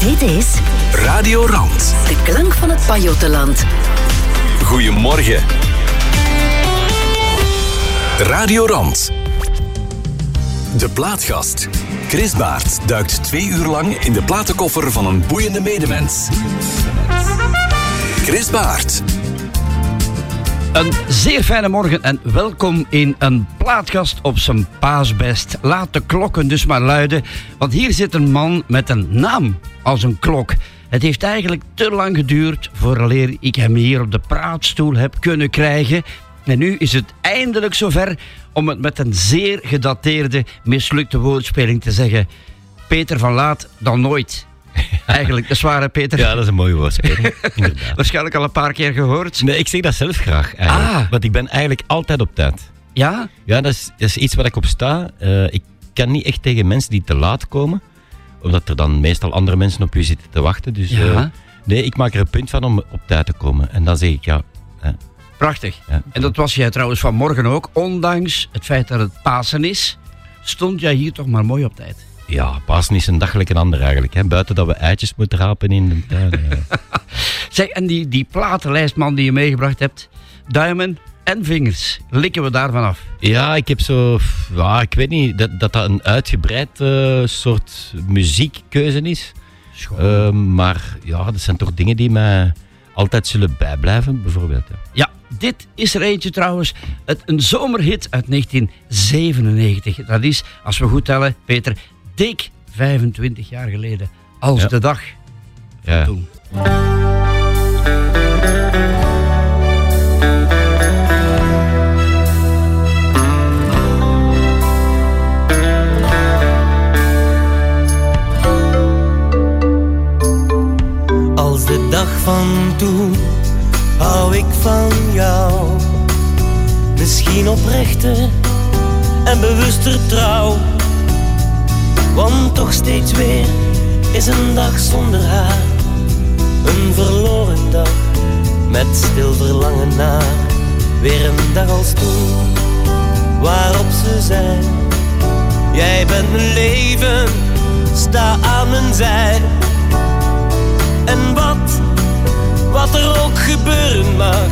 Dit is Radio Rand. de klank van het Pajottenland. Goedemorgen. Radio Rand. De plaatgast. Chris Baert duikt twee uur lang in de platenkoffer van een boeiende medemens. Chris Baert. Een zeer fijne morgen en welkom in een plaatkast op zijn paasbest. Laat de klokken dus maar luiden, want hier zit een man met een naam als een klok. Het heeft eigenlijk te lang geduurd vooraleer ik hem hier op de praatstoel heb kunnen krijgen. En nu is het eindelijk zover om het met een zeer gedateerde, mislukte woordspeling te zeggen. Peter van Laat dan nooit. Eigenlijk, waar, hè, Peter? Ja, dat is een mooie woordspeling. Inderdaad. Waarschijnlijk al een paar keer gehoord. Nee, ik zeg dat zelf graag eigenlijk. Ah. Want ik ben eigenlijk altijd op tijd. Ja? Ja, dat is, dat is iets waar ik op sta. Eh, ik kan niet echt tegen mensen die te laat komen. Omdat er dan meestal andere mensen op u zitten te wachten. Dus Ja. eh, nee, ik maak er een punt van om op tijd te komen. En dan zeg ik ja. hè, Prachtig. ja. En dat was jij trouwens vanmorgen ook. Ondanks het feit dat het Pasen is, stond jij hier toch maar mooi op tijd. Ja, Pasen is een dag een ander eigenlijk. Hè. Buiten dat we eitjes moeten rapen in de tuin. Zeg, en die, die platenlijstman die je meegebracht hebt, duimen en vingers, likken we daarvan af. Ja, ik heb zo... Ja, ik weet niet dat dat, dat een uitgebreid eh, soort muziekkeuze is. Eh, maar ja, dat zijn toch dingen die mij altijd zullen bijblijven, bijvoorbeeld. Ja. Ja, dit is er eentje trouwens. Het, een zomerhit uit 1997. Dat is, als we goed tellen, Peter, dik 25 jaar geleden. Als Ja. de dag Ja. toen. Als de dag van toen hou ik van jou. Misschien oprechter en bewuster trouw. Want toch steeds weer is een dag zonder haar. Een verloren dag met stil verlangen naar. Weer een dag als toen, waarop ze zei. Jij bent mijn leven, sta aan mijn zij. En wat, wat er ook gebeuren mag,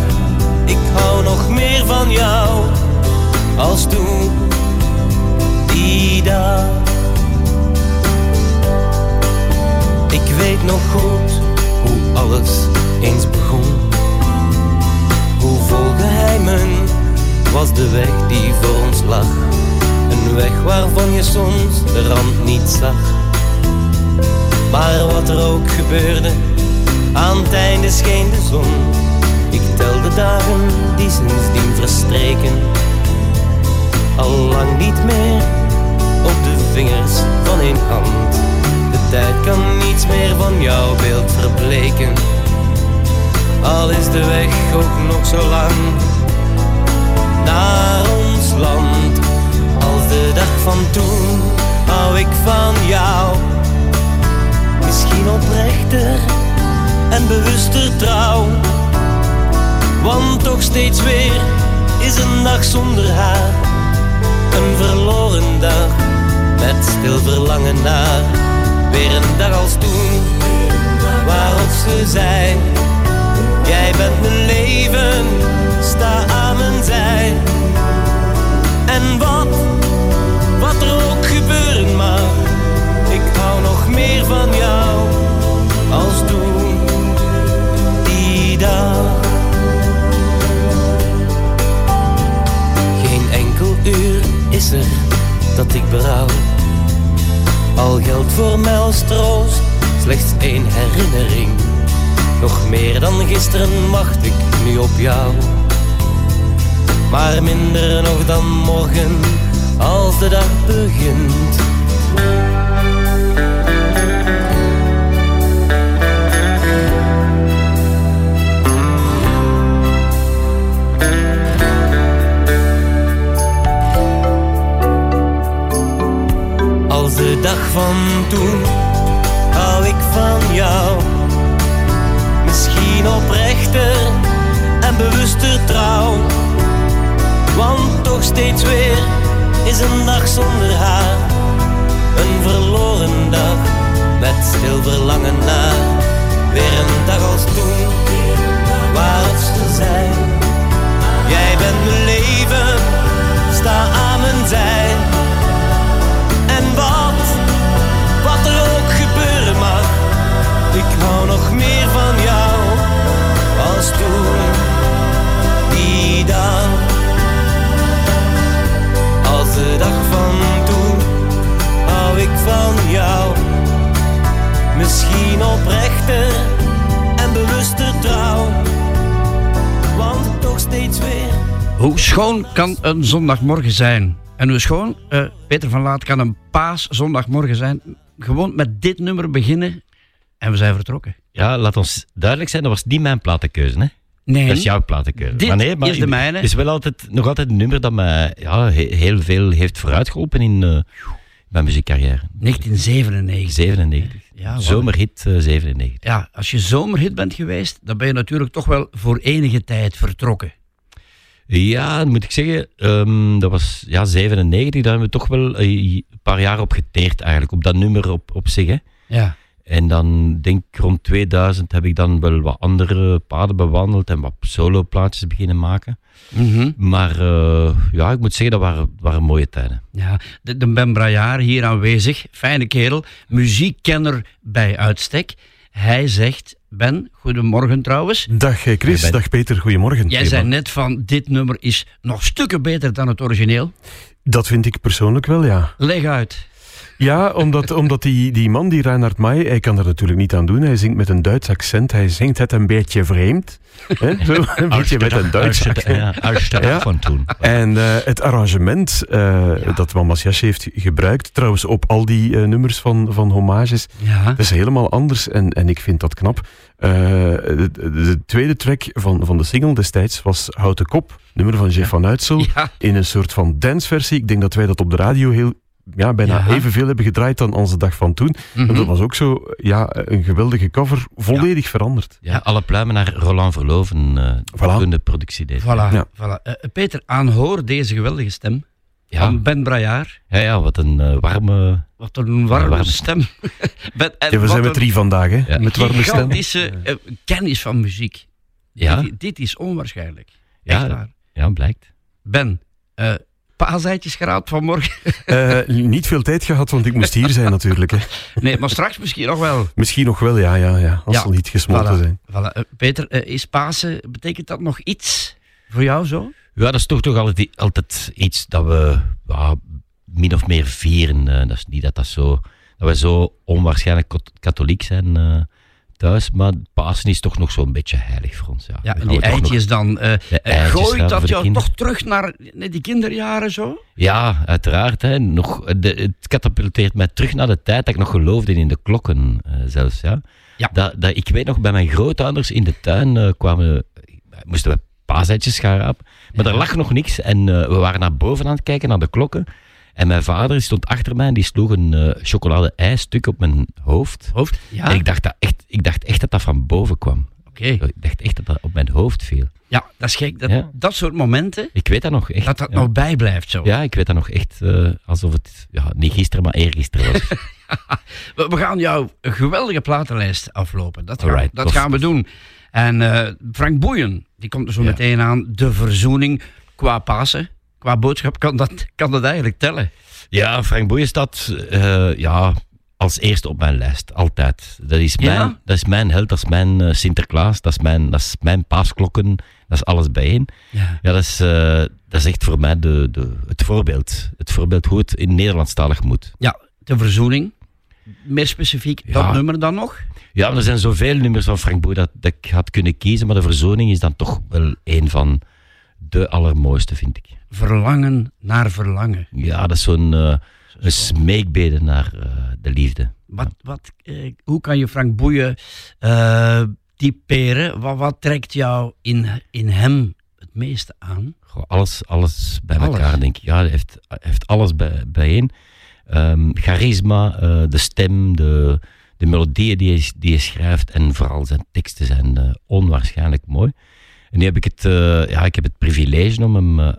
ik hou nog meer van jou als toen, die dag. Ik weet nog goed hoe alles eens begon. Hoe vol geheimen was de weg die voor ons lag. Een weg waarvan je soms de rand niet zag. Maar wat er ook gebeurde, aan het einde scheen de zon. Ik tel de dagen die sindsdien verstreken. Al lang niet meer op de vingers van één hand. Tijd kan niets meer van jouw beeld verbleken. Al is de weg ook nog zo lang naar ons land. Als de dag van toen hou ik van jou. Misschien oprechter en bewuster trouw. Want toch steeds weer is een dag zonder haar. Een verloren dag met stil verlangen naar. Weer een dag als toen, waarop ze zei. Jij bent mijn leven, sta aan mijn zij. En wat, wat er ook gebeuren mag, ik hou nog meer van jou als toen, die dag. Geen enkel uur is er dat ik berouw. Al geldt voor troost slechts één herinnering. Nog meer dan gisteren wacht ik nu op jou. Maar minder nog dan morgen als de dag begint. als de dag van toen hou ik van jou. Misschien oprechter en bewuster trouw. Want toch steeds weer is een dag zonder haar. Een verloren dag met stil verlangen naar. Weer een dag als toen, waar het zijn. Jij bent mijn leven, sta aan mijn zijn. Ik hou nog meer van jou als toen die dag. Als de dag van toen hou ik van jou. Misschien oprechter en bewuster trouw. Want toch steeds weer. Hoe schoon kan een zondagmorgen zijn? En hoe schoon, uh, Peter van Laat, kan een paaszondagmorgen zijn? Gewoon met dit nummer beginnen en we zijn vertrokken. Ja, laat ons duidelijk zijn, dat was niet mijn platenkeuze. Hè? Nee, Dat is jouw platenkeuze. Dit maar nee, maar is de mijne. Het is wel altijd, nog altijd een nummer dat mij ja, he- heel veel heeft vooruitgeholpen in eh, mijn muziekcarrière. 1997. 97. Ja, Zomerhit eh, 97. Ja, als je zomerhit bent geweest, dan ben je natuurlijk toch wel voor enige tijd vertrokken. Ja, moet ik zeggen, ehm, dat was ja, 97, daar hebben we toch wel eh, een paar jaar op geteerd eigenlijk, op dat nummer op, op zich. Hè. Ja. En dan denk ik rond 2000 heb ik dan wel wat andere paden bewandeld en wat soloplaatjes beginnen maken. Mhm. Maar eh, ja, ik moet zeggen, dat waren, waren mooie tijden. Ja, de, de Ben Brajaar hier aanwezig, fijne kerel, muziekkenner bij uitstek. Hij zegt, Ben, goedemorgen trouwens. Dag eh, Chris, Hey, dag Peter, goedemorgen. Jij zei net van, dit nummer is nog stukken beter dan het origineel. Dat vind ik persoonlijk wel, ja. Leg uit. Ja, omdat, omdat die, die man, die Reinhard May, hij kan er natuurlijk niet aan doen. Hij zingt met een Duits accent, hij zingt het een beetje vreemd. Hè? Zo, een beetje met een Duits accent. ja, van toen. En eh, het arrangement eh, dat Mamas Jasje heeft gebruikt, trouwens op al die eh, nummers van, van hommages, Ja. dat is helemaal anders en, en ik vind dat knap. De, de tweede track van, van de single destijds was Houten Kop, nummer van Jeff van Uitsel, in een soort van danceversie. Ik denk dat wij dat op de radio heel, ja, bijna Ja. evenveel hebben gedraaid dan onze dag van toen. Mhm. En dat was ook zo ja, een geweldige cover, volledig veranderd. Ja, alle pluimen naar Roland Verloven, eh Voilà. toen de productie deed. Voilà. Ja. voilà. Eh, Peter, aanhoor deze geweldige stem Ja, van Ben Brajaar. ja, ja wat een eh, warme... Wat een warme, warme stem. Ben, we zijn met drie vandaag, hè, Ja. met warme stem. gigantische eh, kennis van muziek. Ja, Dit, dit is onwaarschijnlijk. Echt ja, waar. ja blijkt. Ben, eh paaseitjes geraapt vanmorgen? Eh, niet veel tijd gehad, want ik moest hier zijn natuurlijk. Hè. Nee, maar straks misschien nog wel. Misschien nog wel, ja, ja, ja als Ja, ze niet gesmolten Voilà. zijn. Voilà. Eh, Peter, eh, is Pasen, betekent dat nog iets voor jou zo? Ja, dat is toch, toch altijd, altijd iets dat we ja, min of meer vieren. dat is niet dat, dat, zo, dat we zo onwaarschijnlijk katholiek zijn eh, thuis. Maar Pasen is toch nog zo'n beetje heilig voor ons. Ja, en die nog- eitjes dan. eh, eh, eitjes gooit dat jou toch terug naar, die kinderjaren zo? Ja, uiteraard. Hè. Nog, de, het katapulteert mij terug naar de tijd dat ik nog geloofde in de klokken eh, zelfs. Ja. Ja. Dat, dat, ik weet nog, bij mijn grootouders in de tuin eh, kwamen, moesten we paaseitjes gaan rapen. Maar er lag nog niks en eh, we waren naar boven aan het kijken, naar de klokken. En mijn vader die stond achter mij en die sloeg een eh chocolade-ijstuk op mijn hoofd. Hoofd? Ja. En ik dacht, dat echt, ik dacht echt dat dat van boven kwam. Oké. Ik dacht echt dat dat op mijn hoofd viel. Ja, dat is gek. Dat, Ja. dat soort momenten, Ik weet dat nog echt. dat dat ja. nog bijblijft zo. Ja, ik weet dat nog echt eh, alsof het ja, niet gisteren, maar eergisteren was. We, gaan jouw geweldige platenlijst aflopen. Dat gaan, Alright, dat tof. gaan we doen. En eh, Frank Boeien, die komt er zo meteen aan. De verzoening qua Pasen, qua boodschap, kan dat, kan dat eigenlijk tellen? Ja, Frank Boeien staat eh, ja, als eerste op mijn lijst, altijd. Dat is Ja? mijn, dat is mijn held, dat is mijn eh, Sinterklaas, dat is mijn, dat is mijn paasklokken, dat is alles bijeen. Ja. Ja, dat is, eh, dat is echt voor mij de, de, het voorbeeld. Het voorbeeld hoe het in Nederlandstalig moet. Ja, de verzoening. Meer specifiek, Ja. dat nummer dan nog? Ja, er zijn zoveel nummers van Frank Boeien dat, dat ik had kunnen kiezen, maar de verzoning is dan toch wel een van de allermooiste, vind ik. Verlangen naar verlangen. Ja, dat is zo'n een smeekbede naar eh, de liefde. Wat, wat, eh, hoe kan je Frank Boeien typeren? Wat, wat trekt jou in, in hem het meeste aan? Goh, alles, alles bij Alles. elkaar, denk ik. Ja, hij heeft, heeft alles bij, bijeen. Ehm, charisma, de stem, de, de melodieën die hij, die hij schrijft en vooral zijn teksten zijn onwaarschijnlijk mooi. En nu heb ik het, eh, ja, ik heb het privilege om hem eh,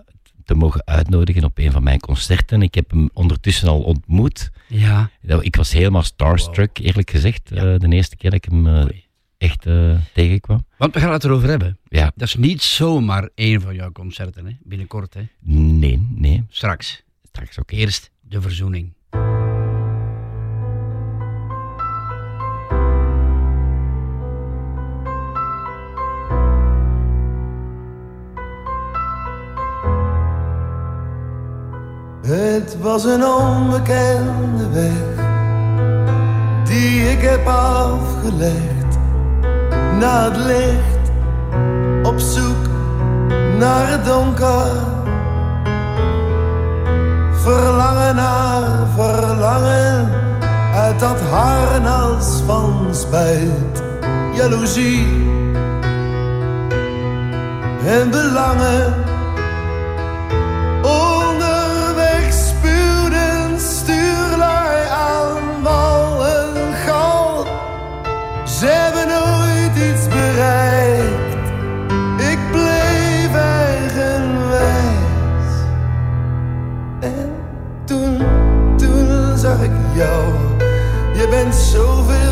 te mogen uitnodigen op een van mijn concerten. Ik heb hem ondertussen al ontmoet. Ja. Ik was helemaal starstruck, eerlijk gezegd, Ja. eh, de eerste keer dat ik hem echt tegenkwam. Want we gaan het erover hebben. Ja, Dat is niet zomaar één van jouw concerten, hè? binnenkort. Hè? nee, nee, Straks. straks ook. Eerst de verzoening. Het was een onbekende weg die ik heb afgelegd naar het licht, op zoek naar het donker. Verlangen naar verlangen uit dat harnas van spijt, jaloezie en belangen. Ze hebben nooit iets bereikt. Ik bleef eigenwijs. En toen, toen zag ik jou. Je bent zoveel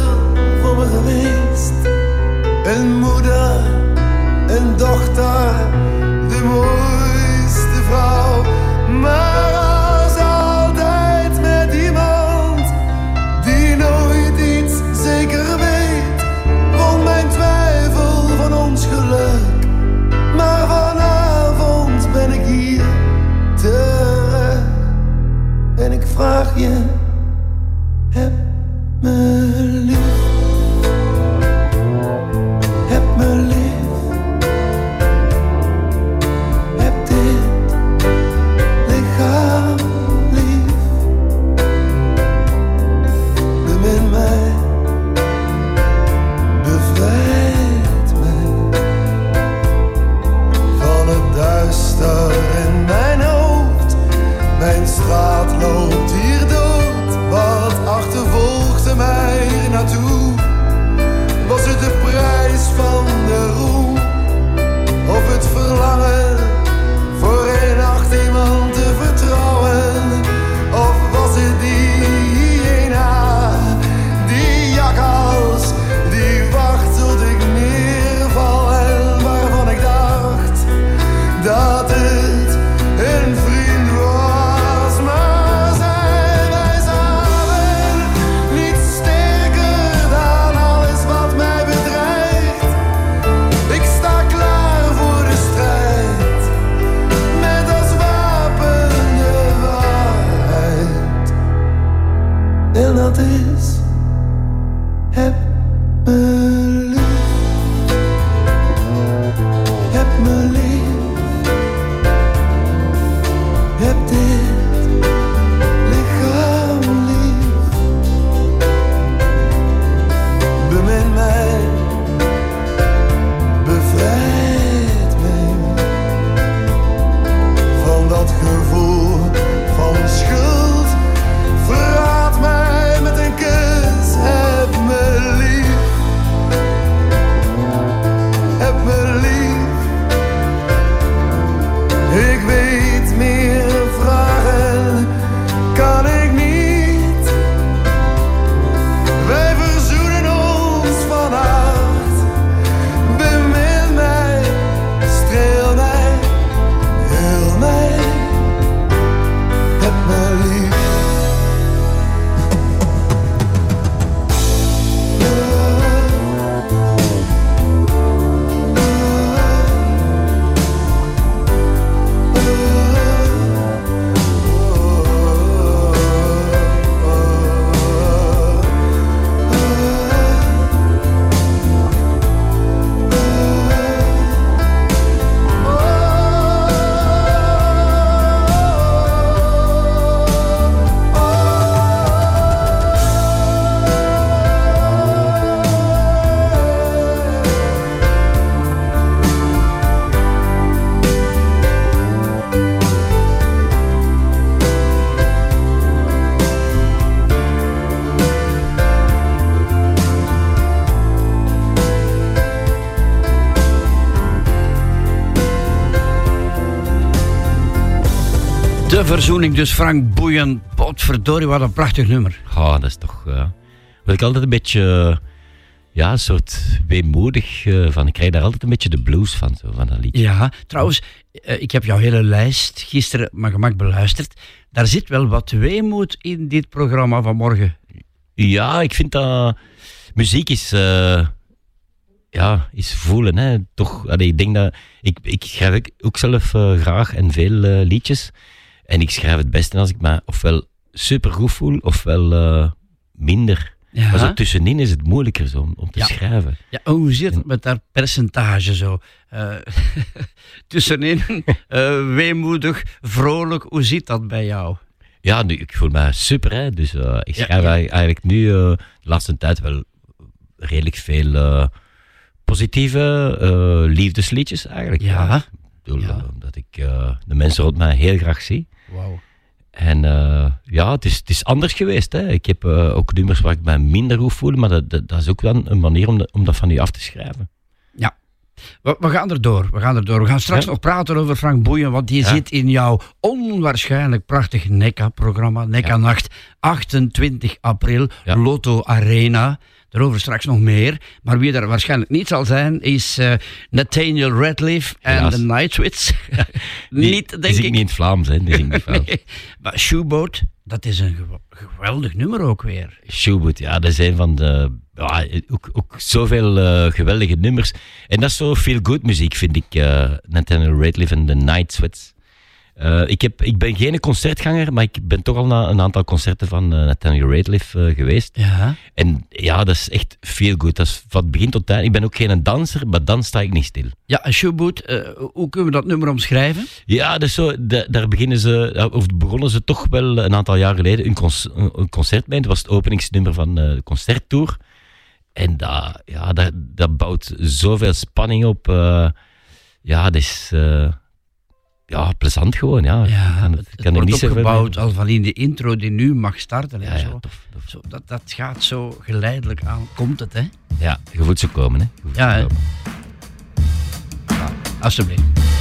verzoening, dus Frank Boeien. Potverdorie, wat een prachtig nummer. Ja, dat is toch... ja. Wat ik altijd een beetje... ja, een soort weemoedig eh, van. Ik krijg daar altijd een beetje de blues van, zo, van dat liedje. Ja, trouwens, eh, ik heb jouw hele lijst gisteren mijn gemak beluisterd. Daar zit wel wat weemoed in dit programma van morgen. Ja, ik vind dat... Muziek is... ja, is voelen. Hè. Toch, allee, ik denk dat... Ik, ik schrijf ook- zelf graag en veel liedjes. En ik schrijf het beste als ik me ofwel supergoed voel, ofwel eh, minder. Ja. Maar zo tussenin is het moeilijker zo om, om te Ja. schrijven. Ja, en hoe zit het met dat percentage zo? Eh, tussenin, eh, weemoedig, vrolijk, hoe zit dat bij jou? Ja, nu, ik voel me super. Hè? Dus ik schrijf ja. eigenlijk- nu de laatste tijd wel redelijk veel positieve liefdesliedjes eigenlijk. Ja. Ik bedoel, Ja. eh, dat ik de mensen rond mij heel graag zie. Wauw. En eh, ja, het is, het is anders geweest. Hè. Ik heb eh, ook nummers waar ik mij minder goed voel, maar dat, dat, dat is ook dan een manier om, dat- om dat van u af te schrijven. We, we gaan er door, we gaan er door. We gaan straks Ja. nog praten over Frank Boeien, want die Ja. zit in jouw onwaarschijnlijk prachtig NECA-programma, NECA-nacht, 28 april, Ja. Lotto Arena. Daarover straks nog meer. Maar wie er waarschijnlijk niet zal zijn, is eh, Nathaniel Radcliffe en de Nightwits. Niet, denk ik. niet in het Vlaams, hè. Die zingt niet Vlaams. Nee. Maar Shoeboat, dat is een gew- geweldig nummer ook weer. Shoeboot, ja, dat zijn van de. Ja, ook, ook zoveel eh, geweldige nummers. En dat is zo veel good muziek, vind ik. eh Nathaniel Radcliffe en The Night Eh, ik, heb, ik ben geen concertganger, maar ik ben toch al naar een aantal concerten van eh, Nathaniel Radcliffe eh, geweest. Ja. En ja, dat is echt veel goed. Dat is van begin tot eind. Ik ben ook geen danser, maar dan sta ik niet stil. Ja, en Shoeboat, eh, hoe kunnen we dat nummer omschrijven? Ja, is zo, da- daar beginnen ze, of begonnen ze toch wel een aantal jaar geleden een, conc- een- concert mee. Dat was het openingsnummer van de concerttour. En dat, ja, dat, dat bouwt zoveel spanning op. ja, dat is ja, plezant gewoon. Ja. Ja, kan, het, kan niet opgebouwd al van in de intro die nu mag starten. Ja, ja, zo. tof, tof. Zo, dat, dat gaat zo geleidelijk aan, komt het, hè? Ja, je voelt ze komen, hè. Ja, hè. komen. Alsjeblieft.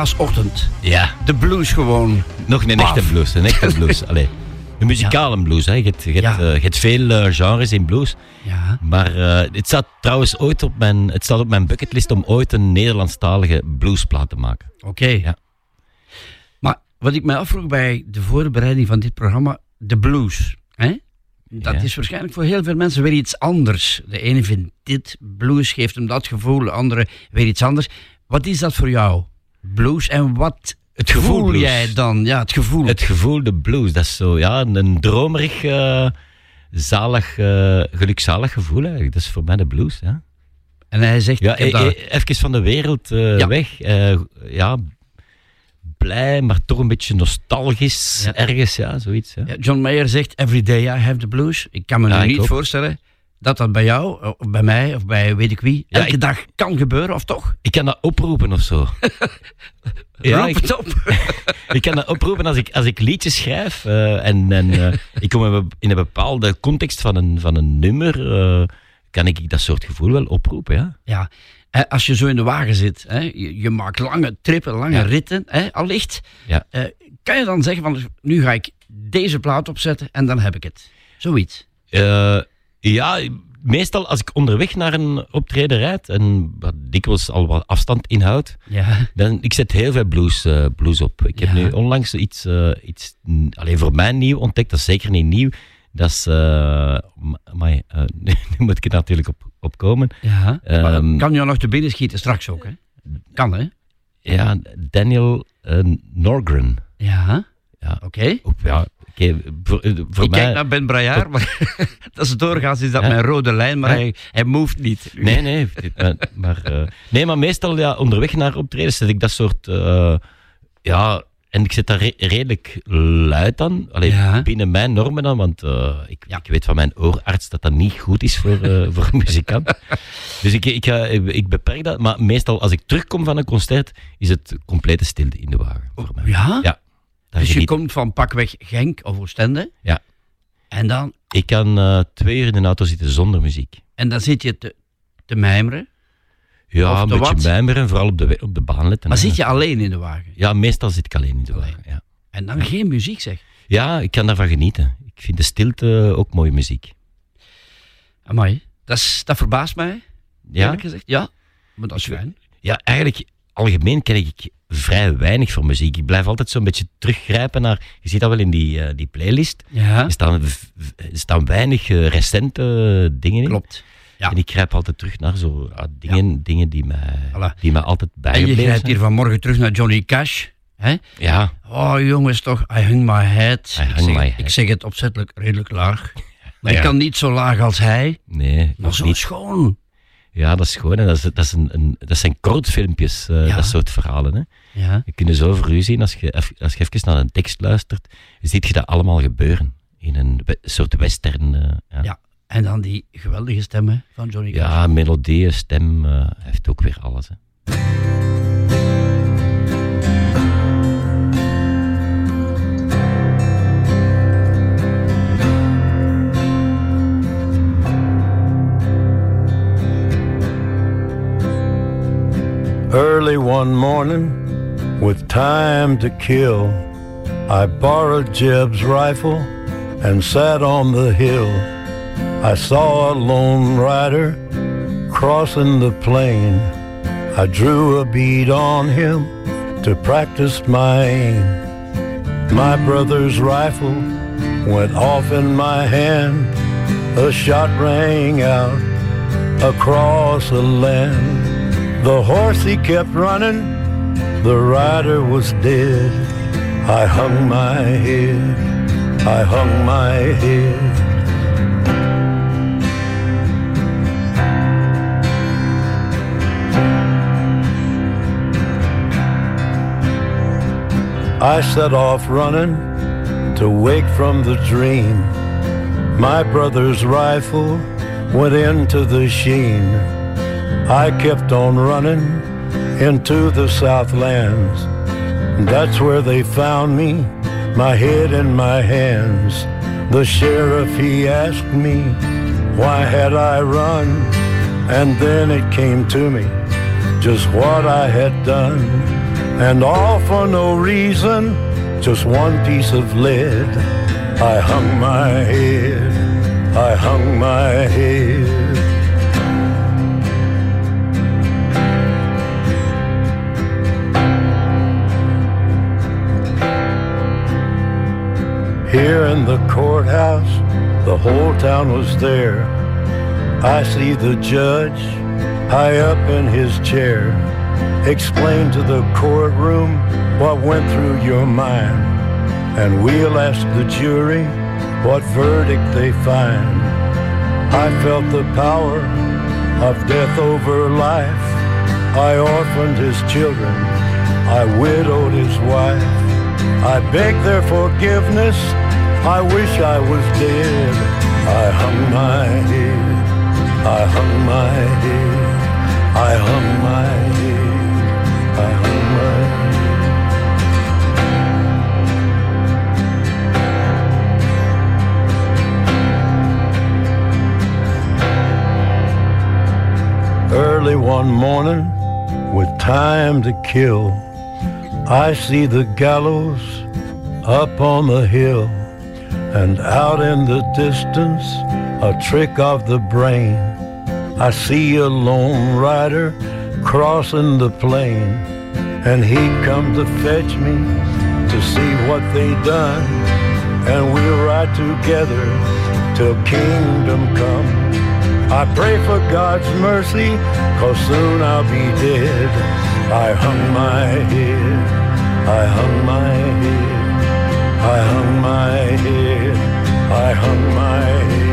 Paasochtend. Ja, De blues gewoon. nog een echte blues. Een echte blues. Allee, een muzikale blues. Hè. Je, hebt, je, hebt, Ja. eh, je hebt veel eh, genres in blues. Ja. Maar eh, het staat trouwens ooit op mijn, het staat op mijn bucketlist om ooit een Nederlandstalige bluesplaat te maken. Oké. Ja. Maar wat ik mij afvroeg bij de voorbereiding van dit programma, de blues. Hè? Dat Ja. is waarschijnlijk voor heel veel mensen weer iets anders. De ene vindt dit, blues geeft hem dat gevoel, de andere weer iets anders. Wat is dat voor jou? Blues en wat Het gevoel voel blues. jij dan? Ja, het gevoel. Het gevoel, de blues, dat is zo, ja, een, een dromerig, eh, zalig, eh, gelukzalig gevoel eigenlijk. Dat is voor mij de blues, ja. En hij zegt, Ja, ik heb e- e- even van de wereld eh, Ja. weg. Ja, blij, maar toch een beetje nostalgisch Ja. ergens, ja, zoiets. Ja. Ja, John Mayer zegt, every day I have the blues. Ik kan me nu niet ook. voorstellen dat dat bij jou, of bij mij, of bij weet ik wie, Ja, elke ik- dag kan gebeuren, of toch? Ik kan dat oproepen of zo. Ja, Roep ik- het op. Ik kan dat oproepen als ik, als ik liedjes schrijf eh, en, en eh, ik kom in een- bepaalde context van een, van een nummer, eh, kan ik dat soort gevoel wel oproepen, ja. Ja, eh, als je zo in de wagen zit, hè, je, je maakt lange trippen, lange Ja. ritten, hè, allicht. Ja. eh, kan je dan zeggen van, nu ga ik deze plaat opzetten en dan heb ik het. Zoiets. Ja, meestal als ik onderweg naar een optreden rijd en wat dikwijls al wat afstand inhoudt, Ja. dan ik zet heel veel blues, eh, blues op. Ik heb nu onlangs iets, eh, iets alleen voor mij nieuw ontdekt, dat is zeker niet nieuw. Dat is, eh maar, eh, nu moet ik er natuurlijk op, op komen. Ja. Maar dat kan je nog te binnen schieten straks ook, hè? Kan, hè? Ja, Daniel Norgren. Ja. Ja. Oké. Ja, voor, eh, voor Ik mij... kijk naar Ben Brajaar, maar dat is doorgaans is dat Ja. mijn rode lijn, maar Ja. hij, hij moved niet. Nee, nee. maar, maar, eh, nee, maar meestal ja, onderweg naar optreden zet ik dat soort... eh, ja, en ik zet daar re- redelijk luid aan. Allee, Ja. binnen mijn normen dan, want ik, Ja. ik weet van mijn oorarts dat dat niet goed is voor, voor een muzikant. Dus ik, ik, ga, ik beperk dat. Maar meestal als ik terugkom van een concert, is het complete stilte in de wagen. Voor mij. Ja? Ja. Daar Dus je komt van pakweg Genk of Oostende. Ja. En dan, Ik kan eh, twee uur in de auto zitten zonder muziek. en dan zit je te, te mijmeren. Ja, Of een beetje wat? mijmeren, vooral op de, op de baan letten. Maar hè. zit je alleen in de wagen. Ja, meestal zit ik alleen in de wagen. Ja. En dan geen muziek, zeg. ja, ik kan daarvan genieten. Ik vind de stilte ook mooie muziek. Amai. Dat, is, dat verbaast mij, Ja, eerlijk gezegd. Ja. Maar dat is fijn. ja eigenlijk, algemeen ken ik vrij weinig voor muziek. Ik blijf altijd zo'n beetje teruggrijpen naar... Je ziet dat wel in die, eh, die playlist. Ja. Er staan, er staan weinig eh, recente dingen in. Klopt. Ja. En ik grijp altijd terug naar zo ah, dingen, dingen die, mij, Voilà. die mij altijd En je grijpt hier vanmorgen terug naar Johnny Cash. Hè? Ja, Oh jongens, toch, I hung my head. I ik, hung zeg, my ik head. zeg het opzettelijk redelijk laag. Maar Ja. ik kan niet zo laag als hij. nee, Maar zo niet. schoon. Ja, dat is gewoon. En dat, is, dat, is een, een, dat zijn kortfilmpjes, eh, Ja. dat soort verhalen. Hè. Ja. Je kunt het zo voor u zien, als je, als je even naar een tekst luistert, ziet je dat allemaal gebeuren. In een we- soort western. eh, ja. Ja. En dan die geweldige stemmen van Johnny Cash. Ja, melodieën, stem, eh, hij heeft ook weer alles. Hè. Early one morning, with time to kill, I borrowed Jeb's rifle and sat on the hill. I saw a lone rider crossing the plain. I drew a bead on him to practice my aim. My brother's rifle went off in my hand. A shot rang out across the land. The horse he kept running, the rider was dead. I hung my head, I hung my head. I set off running to wake from the dream. My brother's rifle went into the sheen. I kept on running into the Southlands. That's where they found me, my head in my hands. The sheriff, he asked me, why had I run? And then it came to me, just what I had done. And all for no reason, just one piece of lead. I hung my head, I hung my head. Here in the courthouse, the whole town was there. I see the judge high up in his chair. Explain to the courtroom what went through your mind. And we'll ask the jury what verdict they find. I felt the power of death over life. I orphaned his children. I widowed his wife. I beg their forgiveness. I wish I was dead. I hung my head. I hung my head. I hung my head. I hung my head. Early one morning, with time to kill, I see the gallows up on the hill, and out in the distance, a trick of the brain. I see a lone rider crossing the plain, and he come to fetch me to see what they done, and we'll ride together till kingdom come. I pray for God's mercy, cause soon I'll be dead. I hung my head, I hung my head, I hung my head, I hung my head.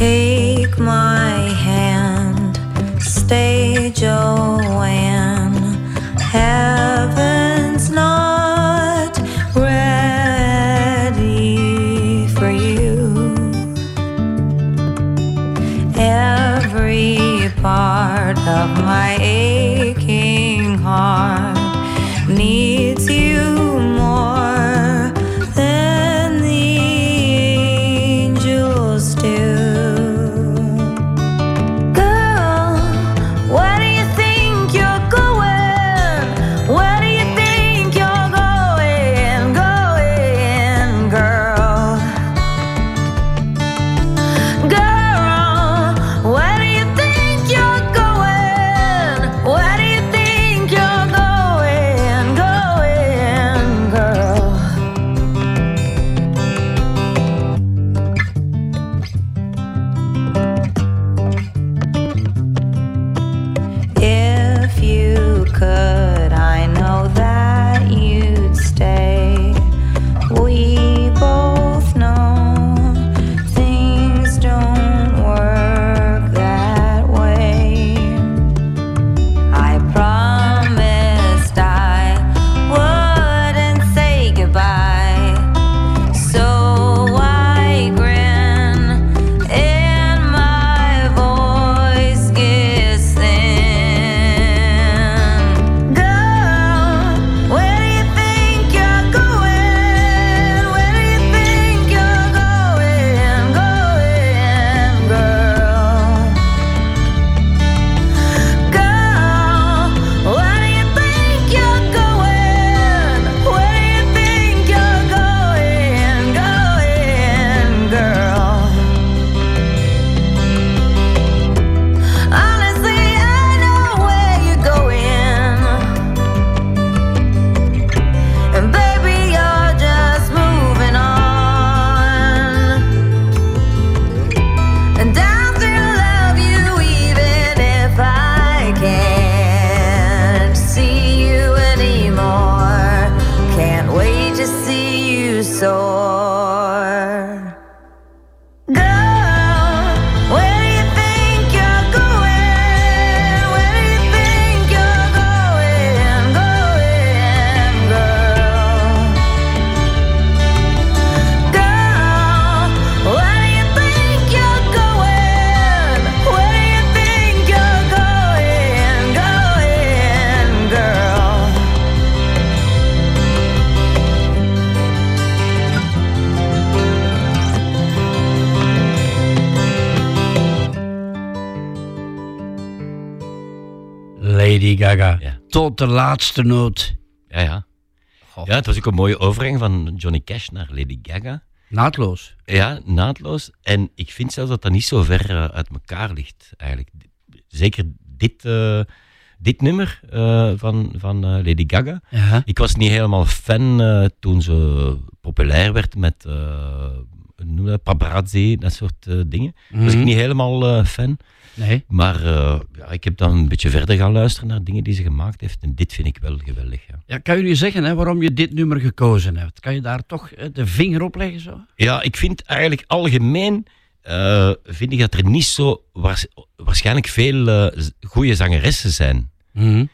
Take my hand, stay Joanne. Heaven's Gaga. Ja. Tot de laatste noot. Ja, ja. Ja, het was ook een mooie overgang van Johnny Cash naar Lady Gaga. Naadloos. Ja, naadloos. En ik vind zelfs dat dat niet zo ver eh, uit elkaar ligt, eigenlijk. Zeker dit, eh, dit nummer eh, van, van Lady Gaga. Ja. Ik was niet helemaal fan toen ze populair werd met noem dat, paparazzi, dat soort dingen. Was ik Mhm. niet helemaal fan. Nee. Maar eh, ja, ik heb dan een beetje verder gaan luisteren naar dingen die ze gemaakt heeft. En dit vind ik wel geweldig. Ja, Ja, kan je nu zeggen hè, waarom je dit nummer gekozen hebt? Kan je daar toch eh, de vinger op leggen? Zo? ja ik vind eigenlijk algemeen eh, vind ik dat er niet zo waars- waarschijnlijk veel eh, goede zangeressen zijn. Mhm.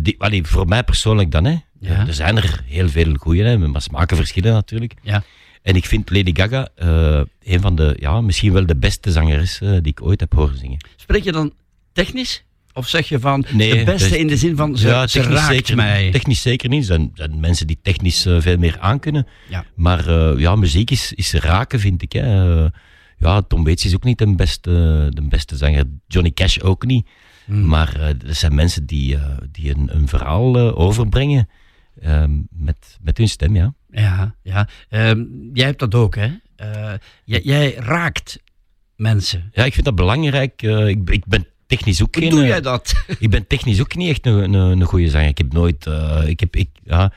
Die, allee, voor mij persoonlijk dan, hè. Ja. Er zijn er heel veel goede, maar smaken verschillen natuurlijk. Ja. En ik vind Lady Gaga eh, een van de, ja, misschien wel de beste zangeres eh, die ik ooit heb horen zingen. Spreek je dan technisch? Of zeg je van Nee, de beste in de zin van ze, ja, ze technisch raakt zeker, mij? Technisch zeker niet. Er zijn, zijn mensen die technisch eh, veel meer aankunnen. Ja. Maar ja, muziek is, is raken, vind ik. Hè. Ja, Tom Waits is ook niet de beste, de beste zanger. Johnny Cash ook niet. Hmm. Maar er zijn mensen die, die een, een verhaal overbrengen ehm, met, met hun stem, ja. Ja, ja. Ehm, jij hebt dat ook, hè? Eh, jij, jij raakt mensen. Ja, ik vind dat belangrijk. Eh, ik, ik ben technisch ook Hoe geen... doe eh, jij dat? ik ben technisch ook niet echt een, een, een goede zanger. Ik heb nooit... ik, heb, ik, ja,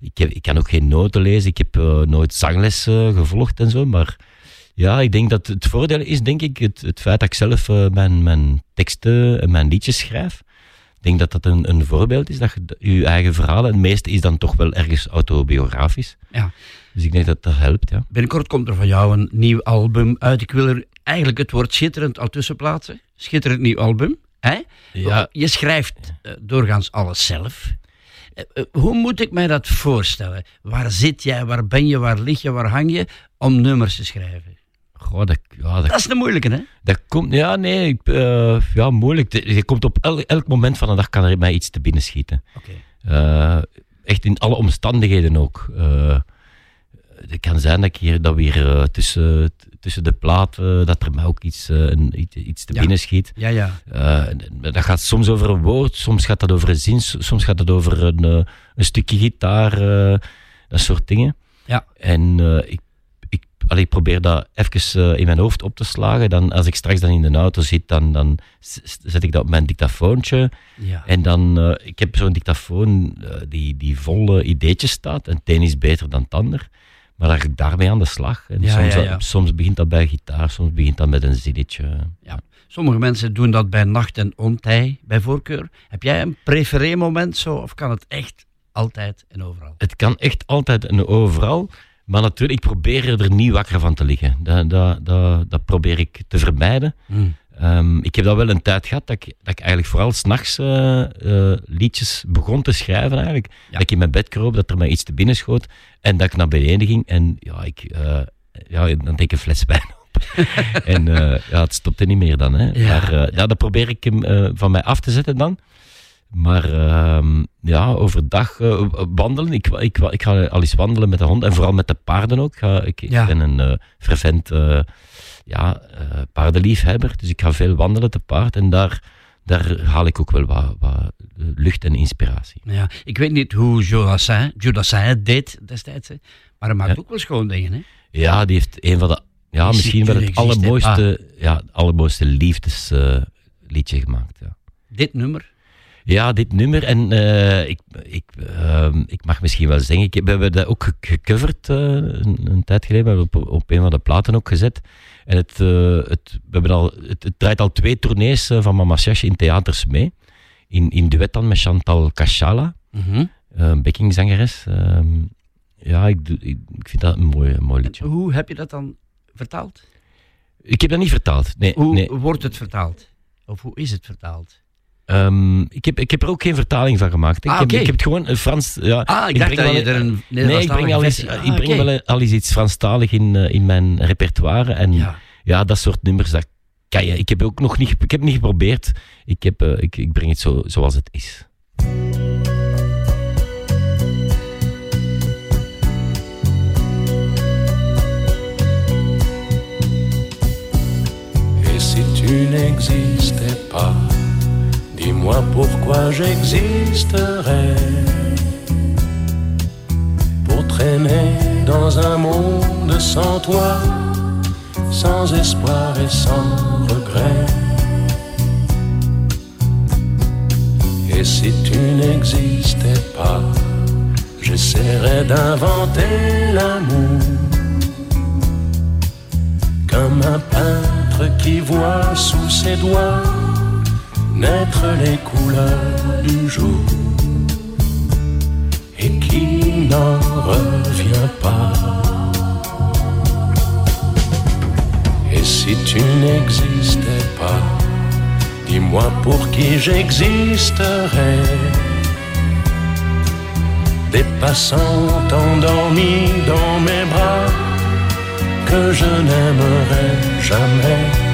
ik, heb, ik kan ook geen noten lezen. Ik heb nooit zangles eh, gevolgd en zo. Maar ja, ik denk dat het voordeel is, denk ik, het, het feit dat ik zelf mijn, mijn teksten en mijn liedjes schrijf. Ik denk dat dat een, een voorbeeld is, dat je je eigen verhalen... Het meeste is dan toch wel ergens autobiografisch. Ja. Dus ik denk dat dat helpt, ja. Binnenkort komt er van jou een nieuw album uit. Ik wil er eigenlijk het woord schitterend al tussen plaatsen. Schitterend nieuw album. Hè? Ja. Je schrijft eh, doorgaans alles zelf. Eh, eh, hoe moet ik mij dat voorstellen? Waar zit jij? Waar ben je? Waar lig je? Waar hang je? Om nummers te schrijven. Goh, dat, ja, dat Dat is de moeilijke, hè? Dat komt, ja, nee, ik, eh, ja, moeilijk. Je komt op el- elk moment van de dag kan er mij iets te binnen schieten. Eh, echt in alle omstandigheden ook. Eh, het kan zijn dat, ik hier, dat we hier eh, tussen, tussen de platen, dat er mij ook iets, een, iets, iets te Ja. binnen schiet. Ja, ja. Dat gaat soms over een woord, soms gaat dat over een zin, soms gaat dat over een, een stukje gitaar, dat soort dingen. Ja. En ik, allee, ik probeer dat even eh, in mijn hoofd op te slagen. Dan, als ik straks dan in de auto zit, dan, dan zet ik dat op mijn dictafoontje. ja. En dan, eh, ik heb zo'n dictafoon eh, die, die vol ideetjes staat. En het een is beter dan het ander. Maar dan ga ik daarmee aan de slag. En Ja, soms, ja, ja. soms begint dat bij gitaar, soms begint dat met een zinnetje. Ja. Sommige mensen doen dat bij nacht en ontij, bij voorkeur. Heb jij een prefereermoment zo? Of kan het echt altijd en overal? Het kan echt altijd en overal. Maar natuurlijk, ik probeer er niet wakker van te liggen. Dat, dat, dat, dat probeer ik te vermijden. Hmm. Ehm, ik heb dat wel een tijd gehad dat ik, dat ik eigenlijk vooral s'nachts eh, liedjes begon te schrijven eigenlijk. Dat ik in mijn bed kroop, dat er mij iets te binnen schoot en dat ik naar beneden ging en ja, ik, eh, ja dan deed ik een fles wijn op. en ja, het stopte niet meer dan. Hè. Ja, maar ja, dat probeer ik hem van mij af te zetten dan. Maar ehm, ja, overdag eh, wandelen. Ik, ik, ik ga al eens wandelen met de hond en vooral met de paarden ook. Ik, ga, ik, ben een eh fervent eh, ja, eh, paardenliefhebber, dus ik ga veel wandelen te paard en daar, daar haal ik ook wel wat, wat eh, lucht en inspiratie. Ja, ik weet niet hoe Jodassin, Jodassin het deed destijds, hè. maar hij maakt Ja. ook wel schoon dingen. Hè? Ja, die heeft een van de, ja, Is misschien wel het natuurlijk allermooiste, ja, allermooiste liefdesliedje gemaakt. Ja. Dit nummer. Ja, dit nummer. En eh, ik, ik, ehm, ik mag misschien wel zeggen, ik we hebben dat ook ge- gecoverd eh, een, een tijd geleden. We hebben op, op een van de platen ook gezet. En het, eh, het, we hebben al, het, het draait al twee tournees van Mama in theaters mee. In, in duet dan met Chantal Cachala, Mhm. een backingzangeres. Ehm, ja, ik, ik, ik vind dat een mooi, een mooi En liedje. hoe heb je dat dan vertaald? Ik heb dat niet vertaald. Nee, Hoe nee. wordt het vertaald? Of hoe is het vertaald? Ehm, ik, heb, ik heb er ook geen vertaling van gemaakt. Ik, Ah, heb, ik heb het gewoon een Frans. Ja, Ah, ik dacht breng dat je wel- er een Nee, ik breng, al eens, versie- Ah, ik breng wel al eens iets Franstalig in, eh, in mijn repertoire. En ja. Ja. dat soort nummers, dat kan je. Ik heb ook nog niet, ik heb niet geprobeerd. Ik, heb, eh, ik, ik breng het zo, zoals het is. Et si tu n'existais pas, dis-moi pourquoi j'existerais. Pour traîner dans un monde sans toi, sans espoir et sans regret. Et si tu n'existais pas, j'essaierais d'inventer l'amour comme un peintre qui voit sous ses doigts naître les couleurs du jour et qui n'en revient pas. Et si tu n'existais pas, dis-moi pour qui j'existerais. Des passants endormis dans mes bras que je n'aimerai jamais.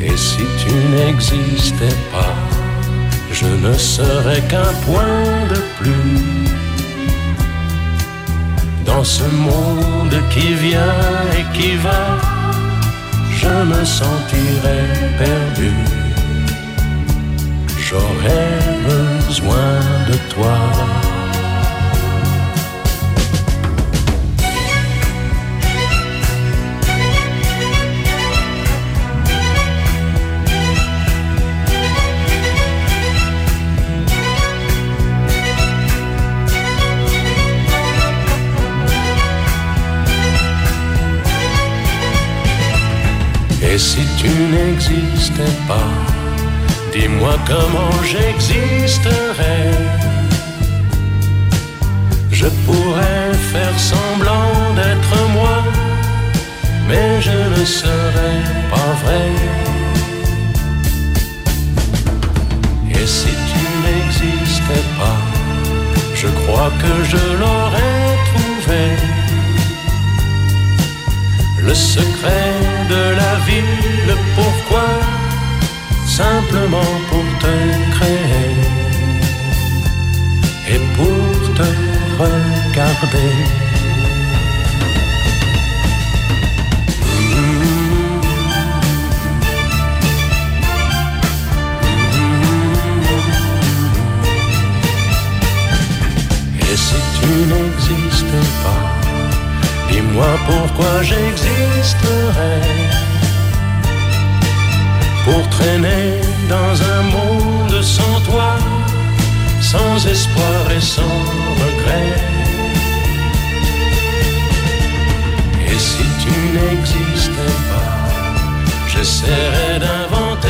Et si tu n'existais pas, je ne serais qu'un point de plus dans ce monde qui vient et qui va. Je me sentirais perdu. J'aurais besoin de toi. N'existais pas, dis-moi comment j'existerais. Je pourrais faire semblant d'être moi, mais je ne serais pas vrai. Et si tu n'existais pas, je crois que je l'aurais trouvé. Le secret de la vie, le pourquoi, simplement pour te créer et pour te regarder? Et si tu n'existais pas, dis-moi pourquoi j'existerais. Pour traîner dans un monde sans toi, sans espoir et sans regret. Et si tu n'existais pas, j'essaierais d'inventer.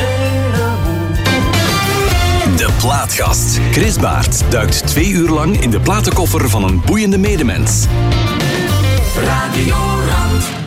De Plaatgast. Chris Baert duikt twee uur lang in de platenkoffer van een boeiende medemens. Radio Rand.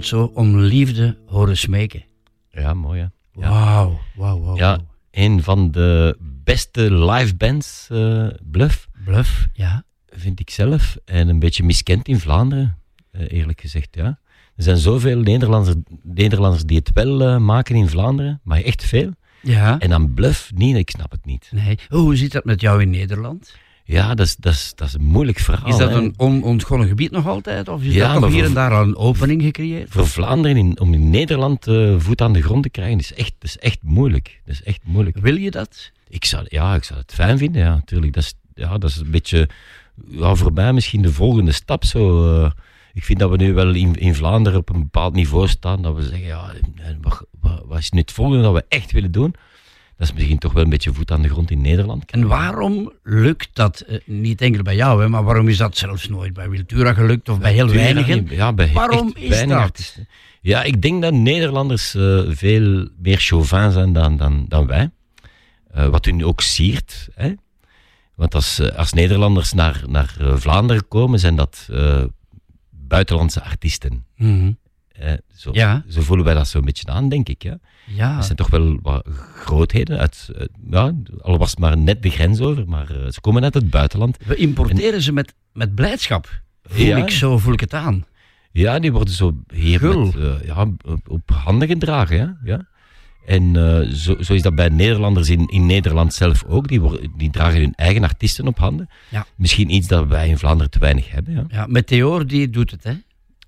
Iemand zo om liefde horen smeken. Ja, mooi hè. Wauw, wauw, wauw. Ja, een van de beste live bands, eh, Bluff, Bluff, ja. vind ik zelf. En een beetje miskend in Vlaanderen, eh, eerlijk gezegd, ja. Er zijn zoveel Nederlanders, Nederlanders die het wel eh, maken in Vlaanderen, maar echt veel. Ja. En dan Bluff niet, ik snap het niet. Nee. Hoe zit dat met jou in Nederland? Ja, dat is, dat is, dat is een moeilijk verhaal. Is dat hè. een onontgonnen gebied nog altijd? Of is Ja, dat toch hier en daar al een opening gecreëerd? Voor Vlaanderen, in, om in Nederland eh, voet aan de grond te krijgen, is echt, is echt moeilijk. Dat is echt moeilijk. Wil je dat? Ik zou, ja, ik zou het fijn vinden, ja, natuurlijk. Dat is, ja, dat is een beetje, ja, voor mij misschien de volgende stap. Zo, eh. ik vind dat we nu wel in, in Vlaanderen op een bepaald niveau staan, dat we zeggen, ja, eh, wat, wat, wat is nu het volgende dat we echt willen doen? Dat is misschien toch wel een beetje voet aan de grond in Nederland. En waarom lukt dat eh, niet enkel bij jou, hè, maar waarom is dat zelfs nooit bij Wiltura gelukt of bij heel weinigen? Ja, bij Waarom echt is weinig dat? artiesten. Ja, ik denk dat Nederlanders eh, veel meer chauvin zijn dan, dan, dan wij. Eh, wat u nu ook siert. Hè? Want als, als Nederlanders naar, naar Vlaanderen komen, zijn dat buitenlandse artiesten. Mhm. Eh, zo, Ja. zo voelen wij dat zo'n beetje aan, denk ik. Ja. Ja. Dat zijn toch wel wat grootheden. Uit, eh, ja, al was het maar net de grens over, maar eh, ze komen uit het buitenland. We importeren ze met, met blijdschap. Voel Ja. ik zo, voel ik het aan. Ja, die worden zo hier met, eh, ja, op, op handen gedragen. Ja? Ja. En zo, zo is dat bij Nederlanders in, in Nederland zelf ook. Die, worden, die dragen hun eigen artiesten op handen. Ja. Misschien iets dat wij in Vlaanderen te weinig hebben. Ja, Ja, Meteor die doet het, hè?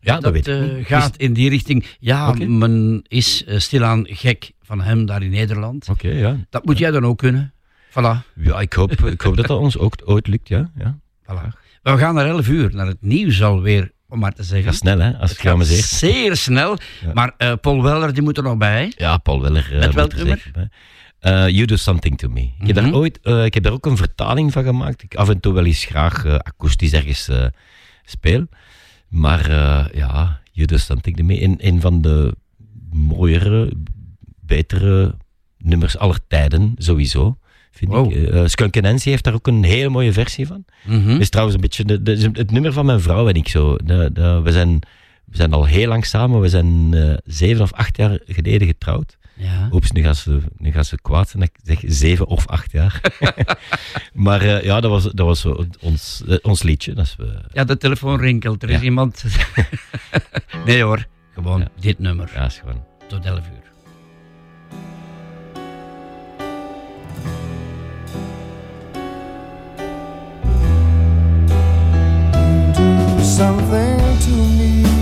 Ja dat, weet ik eh, niet. gaat in die richting. Ja, men is eh, stilaan gek van hem daar in Nederland. Oké, ja. Dat moet jij dan ook kunnen. Voilà. Ja, ik hoop, ik hoop dat dat ons ook ooit lukt. Ja, ja. voilà. We gaan naar 11 uur, naar het nieuws alweer, om maar te zeggen. Ga snel, hè, als het gaat geamuseerd. zeer snel. Ja. Maar eh, Paul Weller, die moet er nog bij. Ja, Paul Weller. eh, Met welk nummer? you Do Something To Me. Ik, heb Mhm. daar ooit, eh, ik heb daar ook een vertaling van gemaakt. Ik af en toe wel eens graag akoestisch ergens speel. Maar eh, ja, You Do Something To Me. Een, een van de mooiere, betere nummers aller tijden, sowieso. Vind Wow. ik. Eh, Skunk Nancy heeft daar ook een hele mooie versie van. Mhm. is trouwens een beetje de, de- het nummer van mijn vrouw en ik zo. De, we, zijn, we zijn al heel lang samen. We zijn zeven of acht jaar geleden getrouwd. Ja. Oeps, nu gaat ze, nu gaat ze kwaad zijn dat ik zeg zeven of acht jaar. maar eh, ja, dat was, dat was zo ons, eh, ons liedje. Dat is, eh, ja, de telefoon rinkelt. Er is iemand. nee hoor, gewoon Ja. dit nummer. ja, is gewoon... Tot 11 uur. do something to me.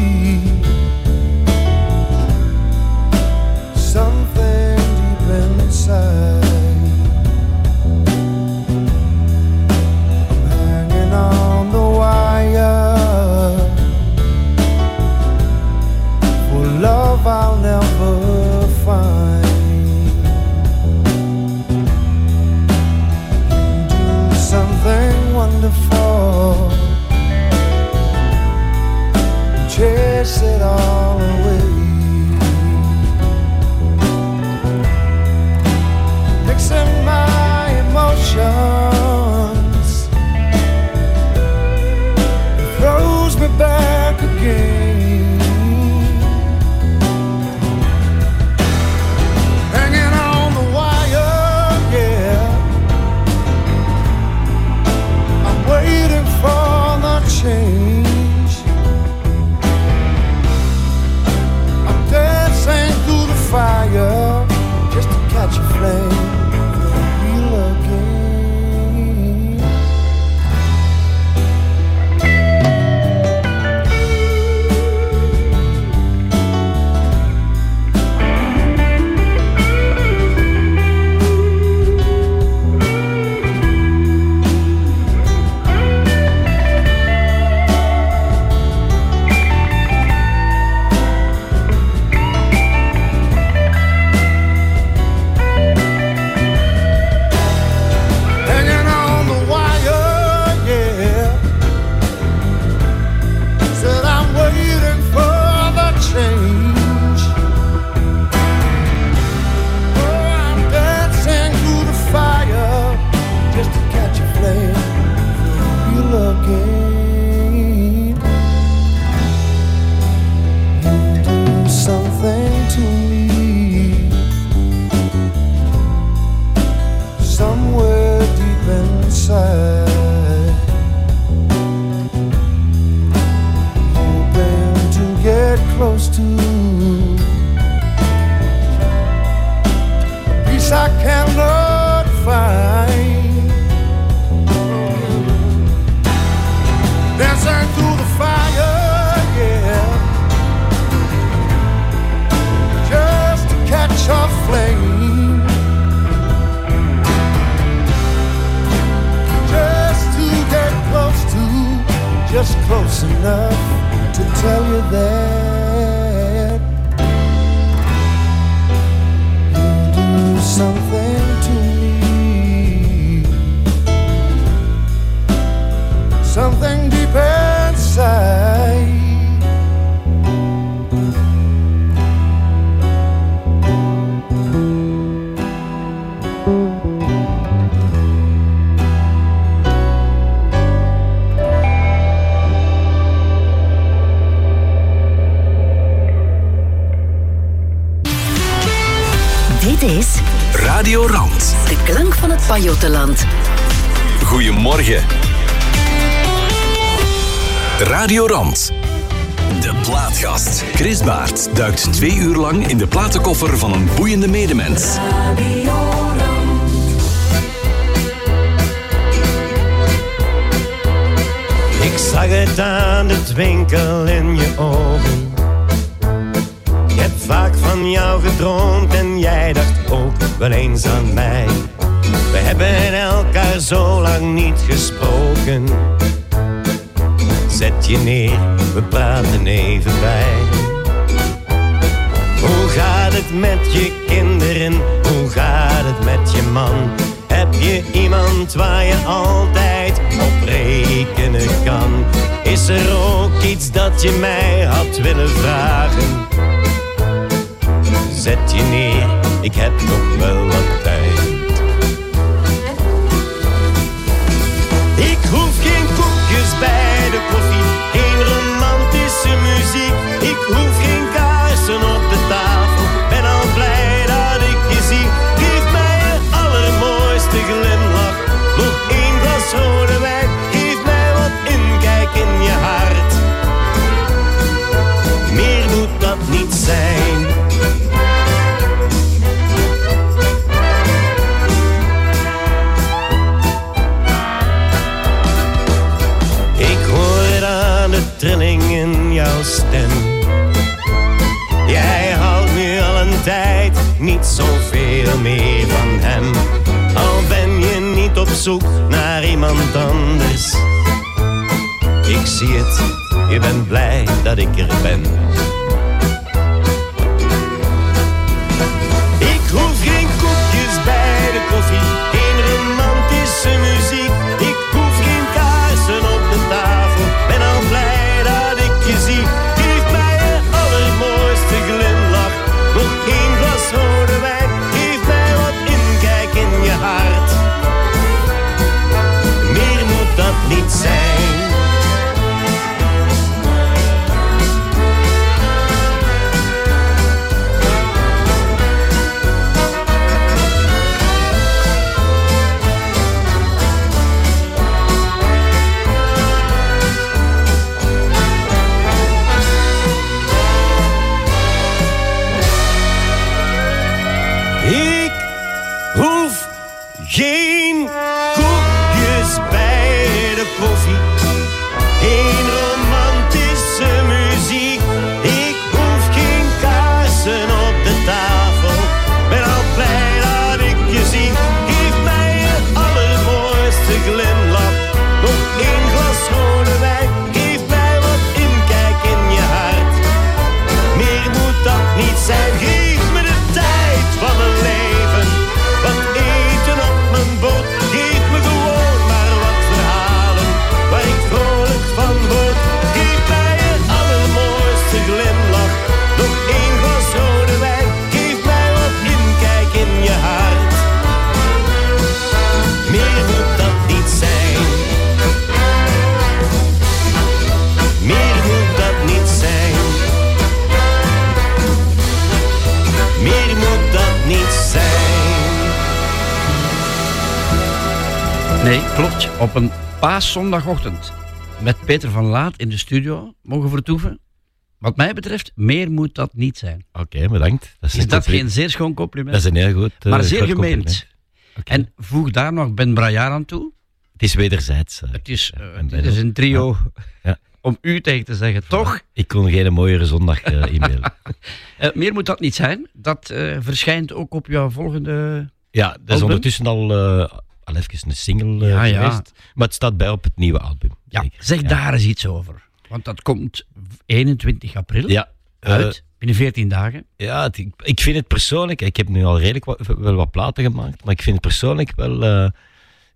Wonderful. Chase it all away. Mixing my emotions, twee uur lang in de platenkoffer van een boeiende medemens. Ik zag het aan de twinkel in je ogen. Ik heb vaak van jou gedroomd en jij dacht ook wel eens aan mij. We hebben elkaar zo lang niet gesproken. Zet je neer, we praten even bij. Hoe gaat het met je kinderen? Hoe gaat het met je man? Heb je iemand waar je altijd op rekenen kan? Is er ook iets dat je mij had willen vragen? Zet je neer, ik heb nog wel wat tijd. Ik hoef geen koekjes bij de koffie, geen romantische muziek. Ik hoef geen kaarsen op de tafel, niet zijn. Ik hoor het aan de trilling in jouw stem. Jij houdt nu al een tijd niet zoveel meer van hem. Al ben je niet op zoek naar iemand anders. Ik zie het, je bent blij dat ik er ben. Paaszondagochtend met Peter van Laat in de studio mogen vertoeven. Wat mij betreft, meer moet dat niet zijn. Oké, bedankt. Dat Is dat geen zeer schoon compliment? Dat is een heel goed eh, maar zeer gemeend. En voeg daar nog Ben Braillard aan toe. Het is wederzijds. eh. Het is, eh, het is een trio Ja. om u tegen te zeggen, toch? Ik kon geen mooiere zondag e-mailen. Eh, meer moet dat niet zijn. Dat verschijnt ook op jouw volgende... Ja, dat is Album? ondertussen al, al even een single eh, Ja, ja. geweest. Maar het staat bij op het nieuwe album. Ja, Zeker. zeg daar eens iets over. Want dat komt 21 april Ja. eh, uit, binnen 14 dagen. Ja, het- ik, vind het persoonlijk, ik heb nu al redelijk wat, wel wat platen gemaakt, maar ik vind het persoonlijk wel, eh,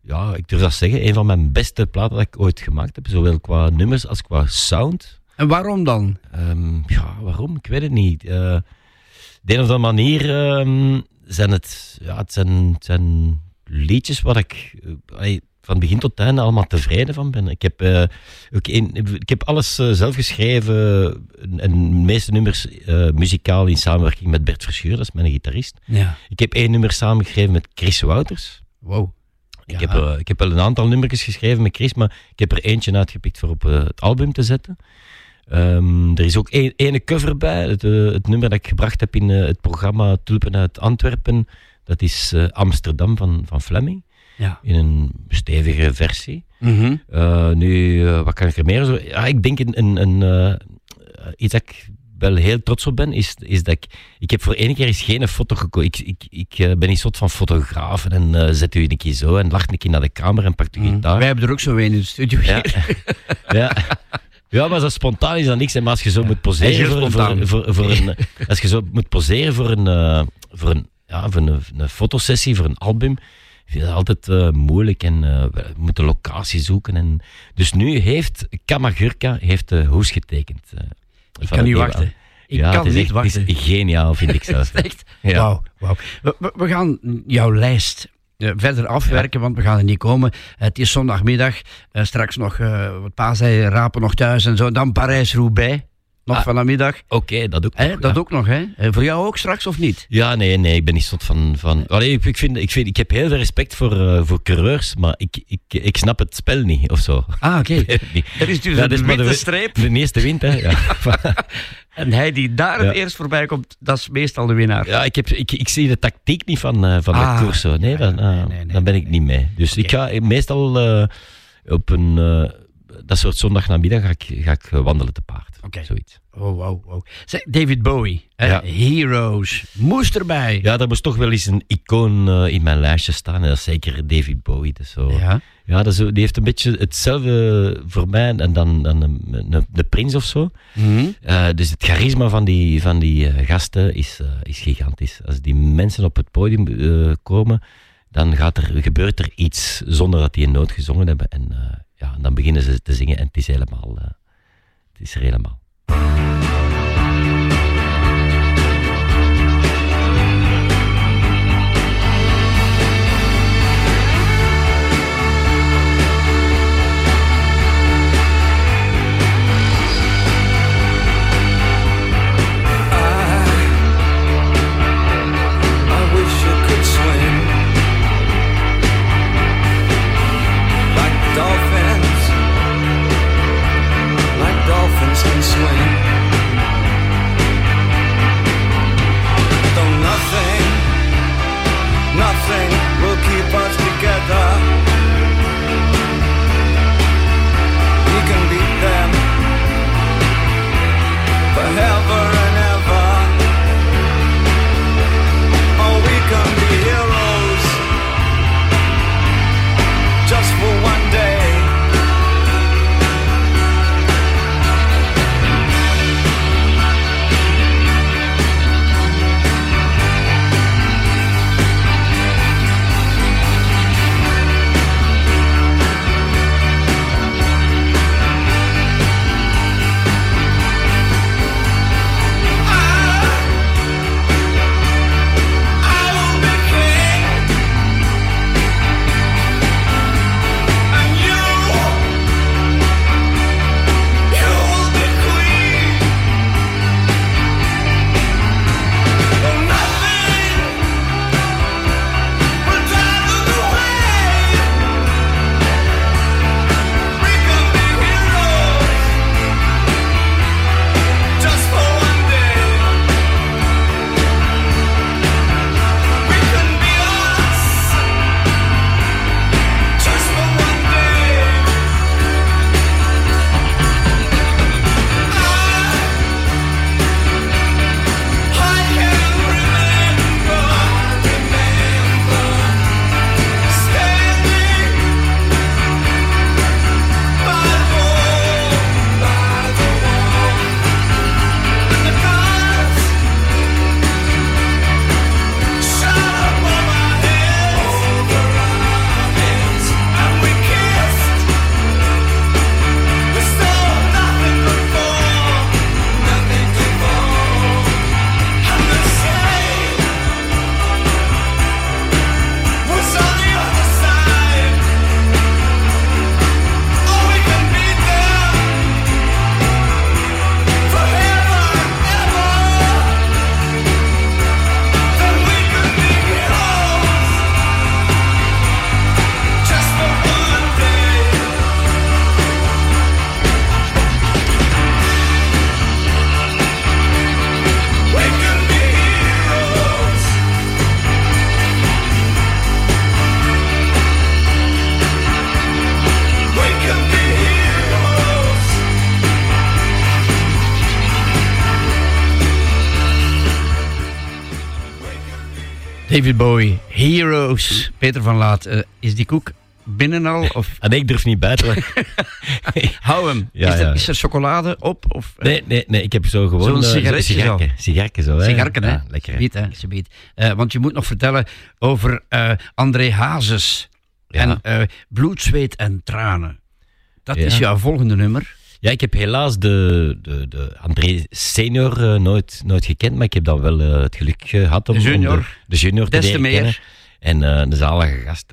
ja, ik durf dat zeggen, een van mijn beste platen dat ik ooit gemaakt heb, zowel qua nummers als qua sound. En waarom dan? Ehm, ja, waarom? Ik weet het niet. Eh, de een of andere manier, ehm, zijn het, ja, het, zijn, het zijn liedjes waar ik eh, van begin tot einde allemaal tevreden van ben. Ik heb, eh, ook één- ik heb alles eh, zelf geschreven en, en de meeste nummers muzikaal in samenwerking met Bert Verschuur, dat is mijn gitarist. Ja. Ik heb één nummer samengeschreven met Chris Wouters. Wow. Ik, heb, ik heb wel een aantal nummertjes geschreven met Chris, maar ik heb er eentje uitgepikt voor op het album te zetten. Ehm, er is ook één ene cover bij, het, het nummer dat ik gebracht heb in het programma Tulpen uit Antwerpen. Dat is eh, Amsterdam van, van Fleming. Ja. In een stevige versie. Mhm. Eh, nu, eh, wat kan ik er meer zo? Ja, ik denk een, een, een, iets dat ik wel heel trots op ben, is, is dat ik... Ik heb voor één keer eens geen foto gekozen. Ik, ik, ik ben een soort van fotograaf en eh, zet u een keer zo en lacht een keer naar de camera en pakt u gitaar. Wij hebben er ook zo een in de studio Ja. hier. Ja. Ja, maar zo spontaan is dat niks. hè. Maar als je zo moet poseren voor, spontaan. voor, voor, voor een, als je zo moet poseren voor een, voor een, ja, voor een, een fotosessie, voor een album, dat altijd eh, moeilijk en eh, we moeten locatie zoeken. En, dus nu heeft Kamagurka heeft de hoes getekend. eh, Ik kan niet wachten. Ik Ja, kan het is niet echt- wachten. Het is geniaal, vind ik zelf. Echt? Ja. Wauw, wauw. We, we- we gaan jouw lijst verder afwerken, want we gaan er niet komen. Het is zondagmiddag, straks nog eh wat pa zei, rapen nog thuis en zo. Dan Parijs-Roubaix, nog Ah, vanmiddag. Oké, dat ook. Hè, nog, dat ja. ook nog, hè? Eh, voor jou ook straks of niet? Ja, nee, nee, ik ben niet soort van. van Allee, ik, ik, vind, ik, vind, ik heb heel veel respect voor, eh, voor coureurs, maar ik, ik, ik snap het spel niet of zo. Ah, oké. Er is dus Ja, een dat is witte de- streep. De eerste wint, hè? Ja. En hij die daar het eerst voorbij komt, dat is meestal de winnaar. ja, ik, heb, ik, ik zie de tactiek niet van, eh, van Ah, de koers. Zo. Nee, dan, nee, ah, nee, nee, dan ben ik niet mee. Dus ik ga meestal op een. Eh, dat soort zondagnamiddag ga ik, ga ik wandelen te paard. Oké. Zoiets. Oh, wow. Zeg, David Bowie, hè, Ja. Heroes, moest erbij. Ja, er moest toch wel eens een icoon eh, in mijn lijstje staan. En dat is zeker David Bowie. Dus zo. Ja. Ja, dat is, die heeft een beetje hetzelfde voor mij en dan, dan een, een prins of zo. Mhm. Eh, dus het charisma van die, van die eh, gasten is, eh, is gigantisch. Als die mensen op het podium eh, komen, dan gaat er, gebeurt er iets zonder dat die een noot gezongen hebben. En eh, ja, dan beginnen ze te zingen en het is helemaal... eh, het is er helemaal. David Bowie, Heroes. Peter van Laat, eh, is die koek binnen al? Of En ik durf niet leggen. hou hem? Ja, is, er, ja. is er chocolade op? Of, eh, Nee, nee, nee, ik heb zo gewoon... Zo'n eh, sigaretje sigarken. Sigarken zo, hè. Sigarken, hè? Ja, lekker, hè. Subiet, hè? Subiet. Want je moet nog vertellen over André Hazes. En bloed, zweet en tranen. Dat is jouw volgende nummer. Ja, ik heb helaas de, de, de André senior eh, nooit, nooit gekend, maar ik heb dan wel eh, het geluk gehad om, De junior. om de, de junior te leren meer. kennen. En eh de zalige gast.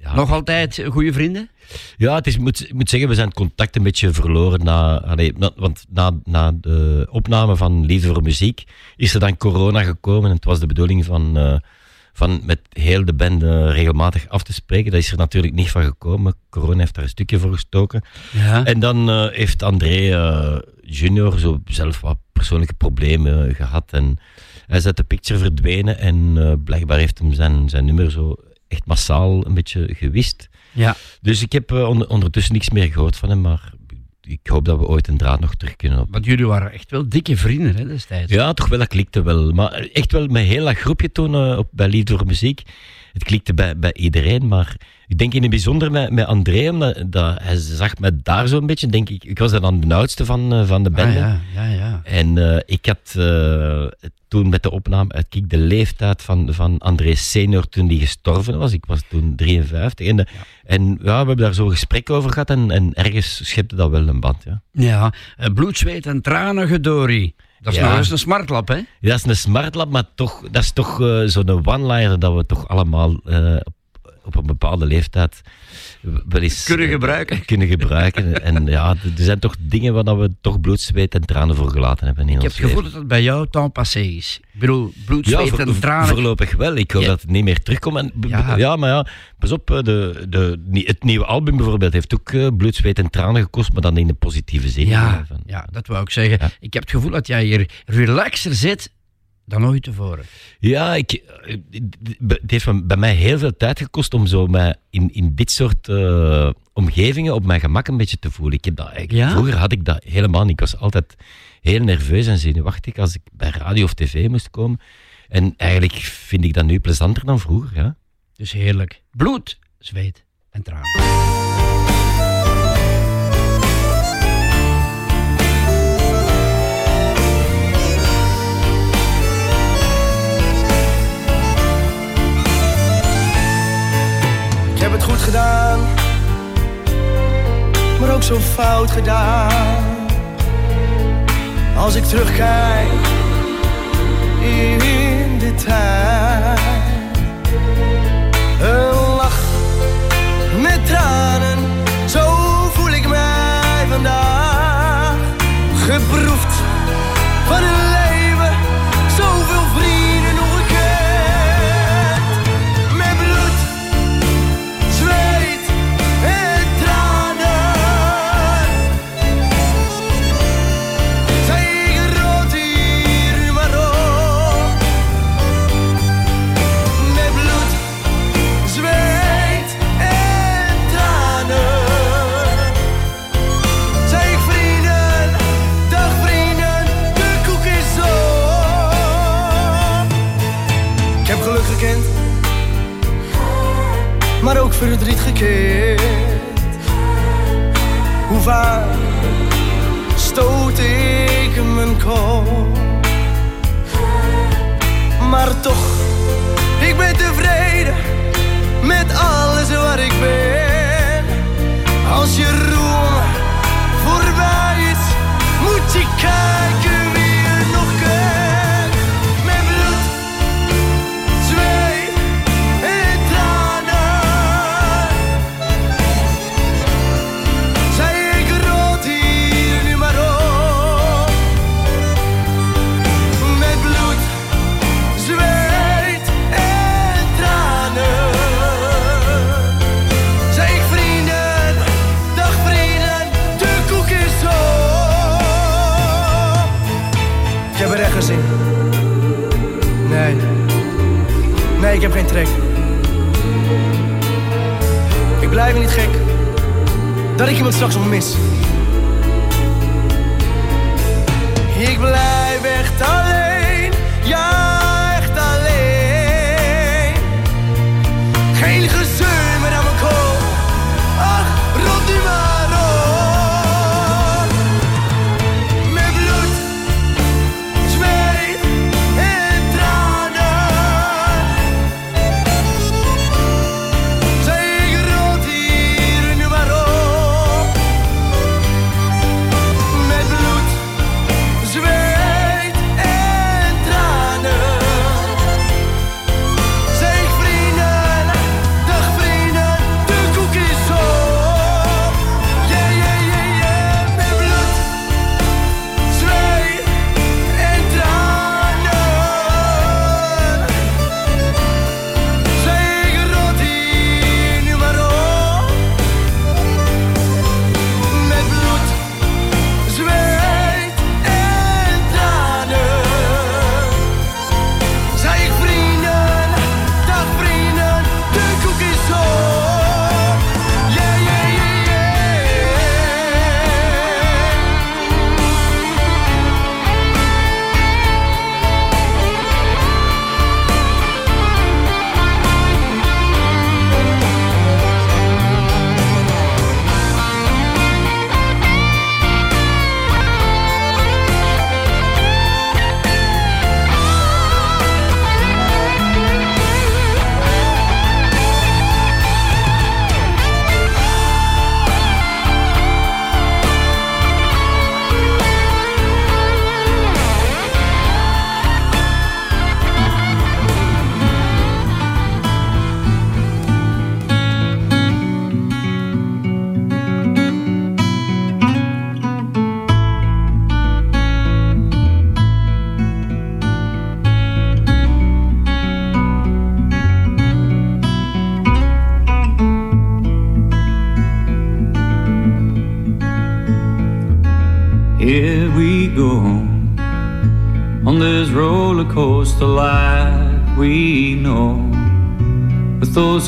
ja. Nog altijd goede vrienden? Ja, het is, ik, moet, moet zeggen, we zijn het contact een beetje verloren. Na, allee, na- want na, na de opname van Liefde voor Muziek is er dan corona gekomen. En het was de bedoeling van, van met heel de band regelmatig af te spreken. Dat is er natuurlijk niet van gekomen. Corona heeft daar een stukje voor gestoken. Ja. En dan eh, heeft André eh, junior zo zelf wat persoonlijke problemen gehad. En hij is uit de picture verdwenen. En eh, blijkbaar heeft hem zijn, zijn nummer zo echt massaal een beetje gewist. Ja. Dus ik heb onder- ondertussen niks meer gehoord van hem. Maar ik hoop dat we ooit een draad nog terug kunnen op. Want jullie waren echt wel dikke vrienden hè, destijds. Ja, toch wel, dat klikte wel. Maar echt wel met heel dat groepje toen eh, op, bij Liefde voor Muziek. Het klikte bij, bij iedereen, maar ik denk in het bijzonder met, met André, omdat dat, hij zag me daar zo'n beetje, denk ik, ik was dan de oudste van, eh, van de Ah, band. ja, ja, ja. En eh, ik had eh, toen met de opname uitkeek de leeftijd van, van André senior toen die gestorven was. Ik was toen 53. En, de- en ja, we hebben daar zo'n gesprek over gehad en, en ergens schepte dat wel een band. Ja. Ja, bloed, zweet en tranen, gedorie. Dat is Ja. nog eens een smartlap, hè? Ja, dat is een smartlap, maar toch, dat is toch zo'n one-liner dat we toch allemaal eh, op, op een bepaalde leeftijd wel eens Kunnen eh, gebruiken. kunnen gebruiken. en ja, er zijn toch dingen waar we toch bloed, zweet en tranen voor gelaten hebben in Ik heb het gevoel dat het bij jou temps passé is. Ik bedoel, bloed, Ja, zweet voor- en tranen. voorlopig wel. Ik hoop Ja. dat het niet meer terugkomt. En, Ja. ja. maar ja, pas op, eh, de, de, het nieuwe album bijvoorbeeld heeft ook eh, bloed, zweet en tranen gekost, maar dan in de positieve zin. Ja, van- ja, dat wou ik zeggen. Ja. Ik heb het gevoel dat jij hier relaxer zit dan ooit tevoren. Ja, ik, eh, het heeft bij mij heel veel tijd gekost om zo mij in, in dit soort eh, omgevingen op mijn gemak een beetje te voelen. Ik heb dat, Ja? Vroeger had ik dat helemaal niet. Ik was altijd heel nerveus en zenuwachtig als ik bij radio of tv moest komen. En eigenlijk vind ik dat nu plezanter dan vroeger. Ja. Dus heerlijk. Bloed, zweet en tranen. Heb het goed gedaan, maar ook zo fout gedaan. Als ik terugkijk in de tijd, een lach met tranen, zo voel ik mij vandaag. Geproefd van een verdriet gekend. Hoe vaak stoot ik mijn kop, maar toch, ik ben tevreden met alles wat ik ben. Als je roem voorbij is, moet je kijken Blijf niet gek. Dat ik iemand straks nog mis. Ik blijf echt alleen. Ja,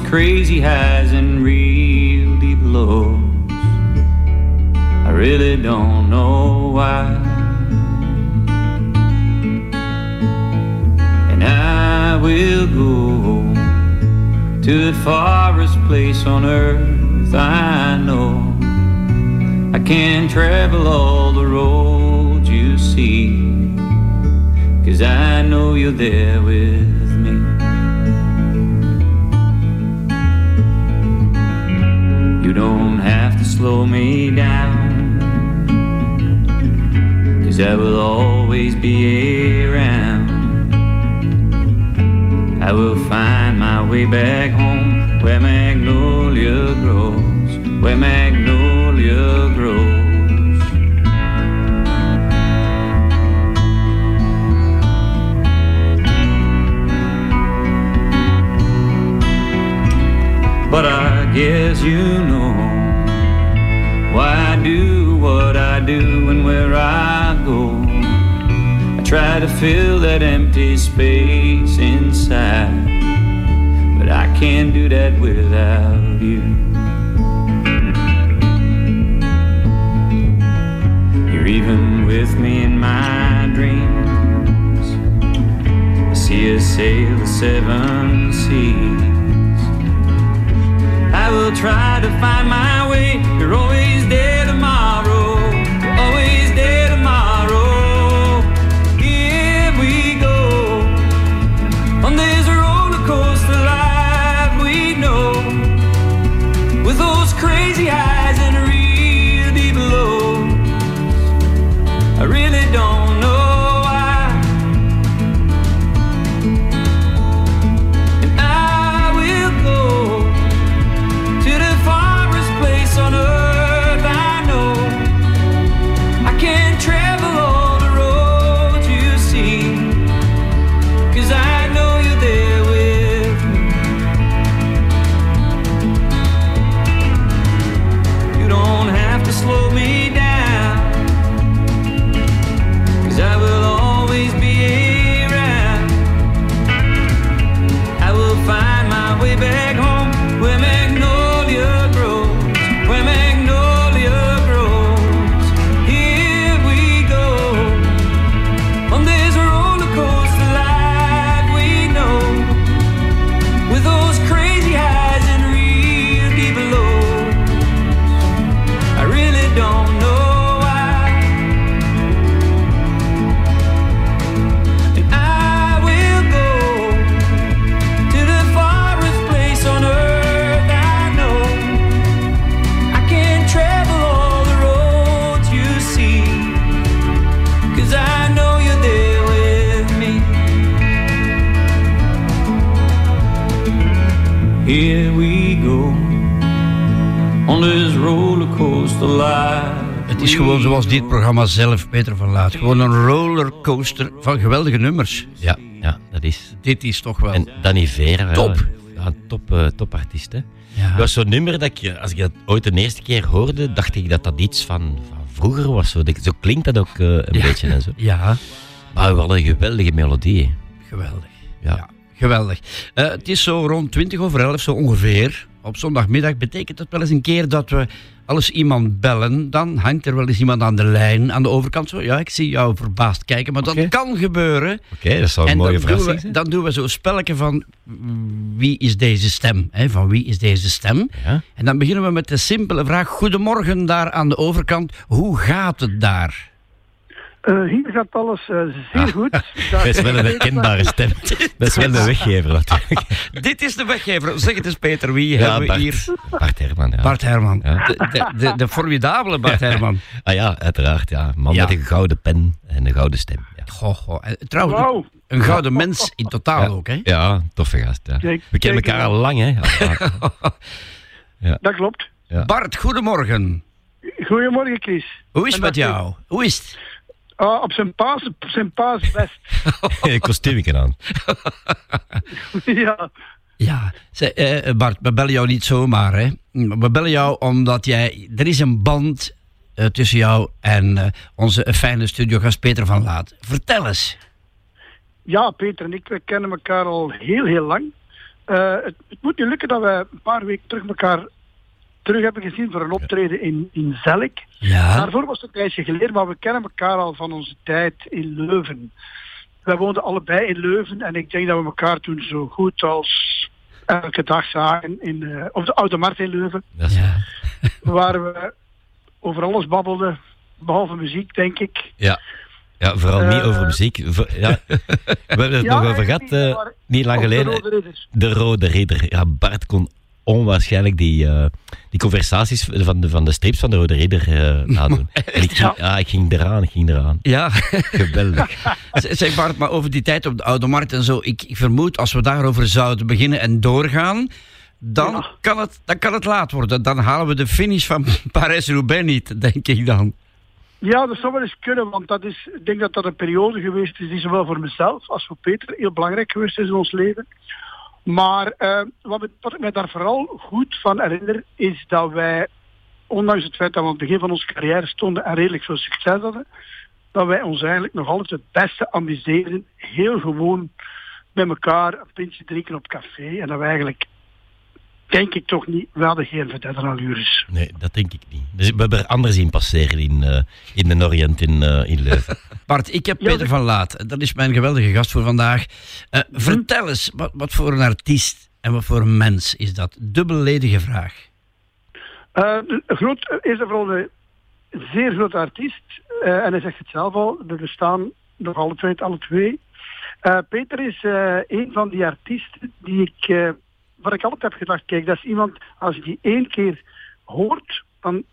crazy programma zelf, Peter van Laat. Gewoon een rollercoaster van geweldige nummers. Ja, ja, dat is. Dit is toch wel... En Danny Vera. Top. Ja, een top, eh, topartiest, hè. Ja. Dat was zo'n nummer dat ik, als ik dat ooit de eerste keer hoorde, dacht ik dat dat iets van, van vroeger was. Zo, Dat- zo klinkt dat ook eh, een Ja. beetje en zo. Ja, Maar wel een geweldige melodie. hè. geweldig. Ja. Geweldig. Eh, het is zo rond 20 over 11, zo ongeveer. Op zondagmiddag betekent het wel eens een keer dat we als iemand bellen, dan hangt er wel eens iemand aan de lijn aan de overkant. Zo, ja, ik zie jou verbaasd kijken, maar dat kan gebeuren. Oké, dat zou een en mooie dan doen, verrassing we, zijn. dan doen we zo'n spelletje van wie is deze stem? Hè? Van wie is deze stem? Ja. En dan beginnen we met de simpele vraag. Goedemorgen daar aan de overkant. Hoe gaat het daar? Eh, hier gaat alles eh, zeer goed. Dat is wel een herkenbare stem. Dat is wel de weggever natuurlijk. Dit is de weggever. Zeg het eens Peter, wie Ja, hebben we Bart. hier? Bart Herman, ja. Bart Herman. Ja. De, de, de, formidabele Bart Herman. Ah ja, uiteraard. Ja. Man Ja. met een gouden pen en een gouden stem. Ja, Goh, goh. En Trouwens, een gouden mens in totaal Ja. ook, hè? ja toffe gast. Ja. Kijk, We kennen elkaar al lang, hè. Ja. Dat klopt. Ja. Bart, goedemorgen. Goedemorgen, Chris. Hoe is het met jou? Hoe is het? Ah, op zijn paas, op zijn paas best. Kostuumje aan. ja. Ja, Zeg, eh, Bart, we bellen jou niet zomaar, hè? We bellen jou omdat jij... Er is een band eh, tussen jou en eh, onze fijne studiogast Peter van Laat. Vertel eens. Ja, Peter en ik we kennen elkaar al heel, heel lang. Eh, het, het moet nu lukken dat we een paar weken terug elkaar terug hebben gezien voor een optreden in, in Zelk. Ja. Daarvoor was het een tijdje geleden, maar we kennen elkaar al van onze tijd in Leuven. Wij woonden allebei in Leuven en ik denk dat we elkaar toen zo goed als elke dag zagen in, eh, op de Oude Markt in Leuven. Waar we over alles babbelden, behalve muziek, denk ik. Ja. Ja, vooral niet Eh, over muziek. Vo- Ja. We hebben het Ja, nog over gehad, niet, eh, niet lang over de geleden. Rode Ridders. De Rode Ridder. Ja, Bart kon onwaarschijnlijk die, eh, die conversaties van de, van de strips van de Rode Ridder eh, nadoen. En ik ging, ja, ik ging eraan, ik ging eraan. Ja. Geweldig. Zeg Bart, maar over die tijd op de Oude Markt en zo. Ik, ik vermoed als we daarover zouden beginnen en doorgaan. Dan, kan het, dan kan het laat worden. Dan halen we de finish van Parijs-Roubaix niet, denk ik dan. Ja, dat zou wel eens kunnen, want dat is, ik denk dat dat een periode geweest is die zowel voor mezelf als voor Peter heel belangrijk geweest is in ons leven. Maar eh, wat, me- ik mij daar vooral goed van herinner, is dat wij, ondanks het feit dat we aan het begin van onze carrière stonden en redelijk veel succes hadden, dat wij ons eigenlijk nog altijd het beste amuseerden, heel gewoon met elkaar een pintje drinken op café. En dat we eigenlijk, denk ik toch niet, we hadden geen vertedderalures. Nee, dat denk ik niet. Dus we hebben er anders in passeren in, eh, in de Orient in, eh, in Leuven. Bart, ik heb Peter van Laat. Dat is mijn geweldige gast voor vandaag. Eh, vertel eens, wat, wat voor een artiest en wat voor een mens is dat? Dubbelledige vraag. Eh, groot, eerst en vooral een zeer grote artiest. Eh, en hij zegt het zelf al, we bestaan nog alle twee, alle twee. Eh, Peter is eh, een van die artiesten die ik, waar ik altijd heb gedacht, kijk, dat is iemand, als je die één keer hoort, dan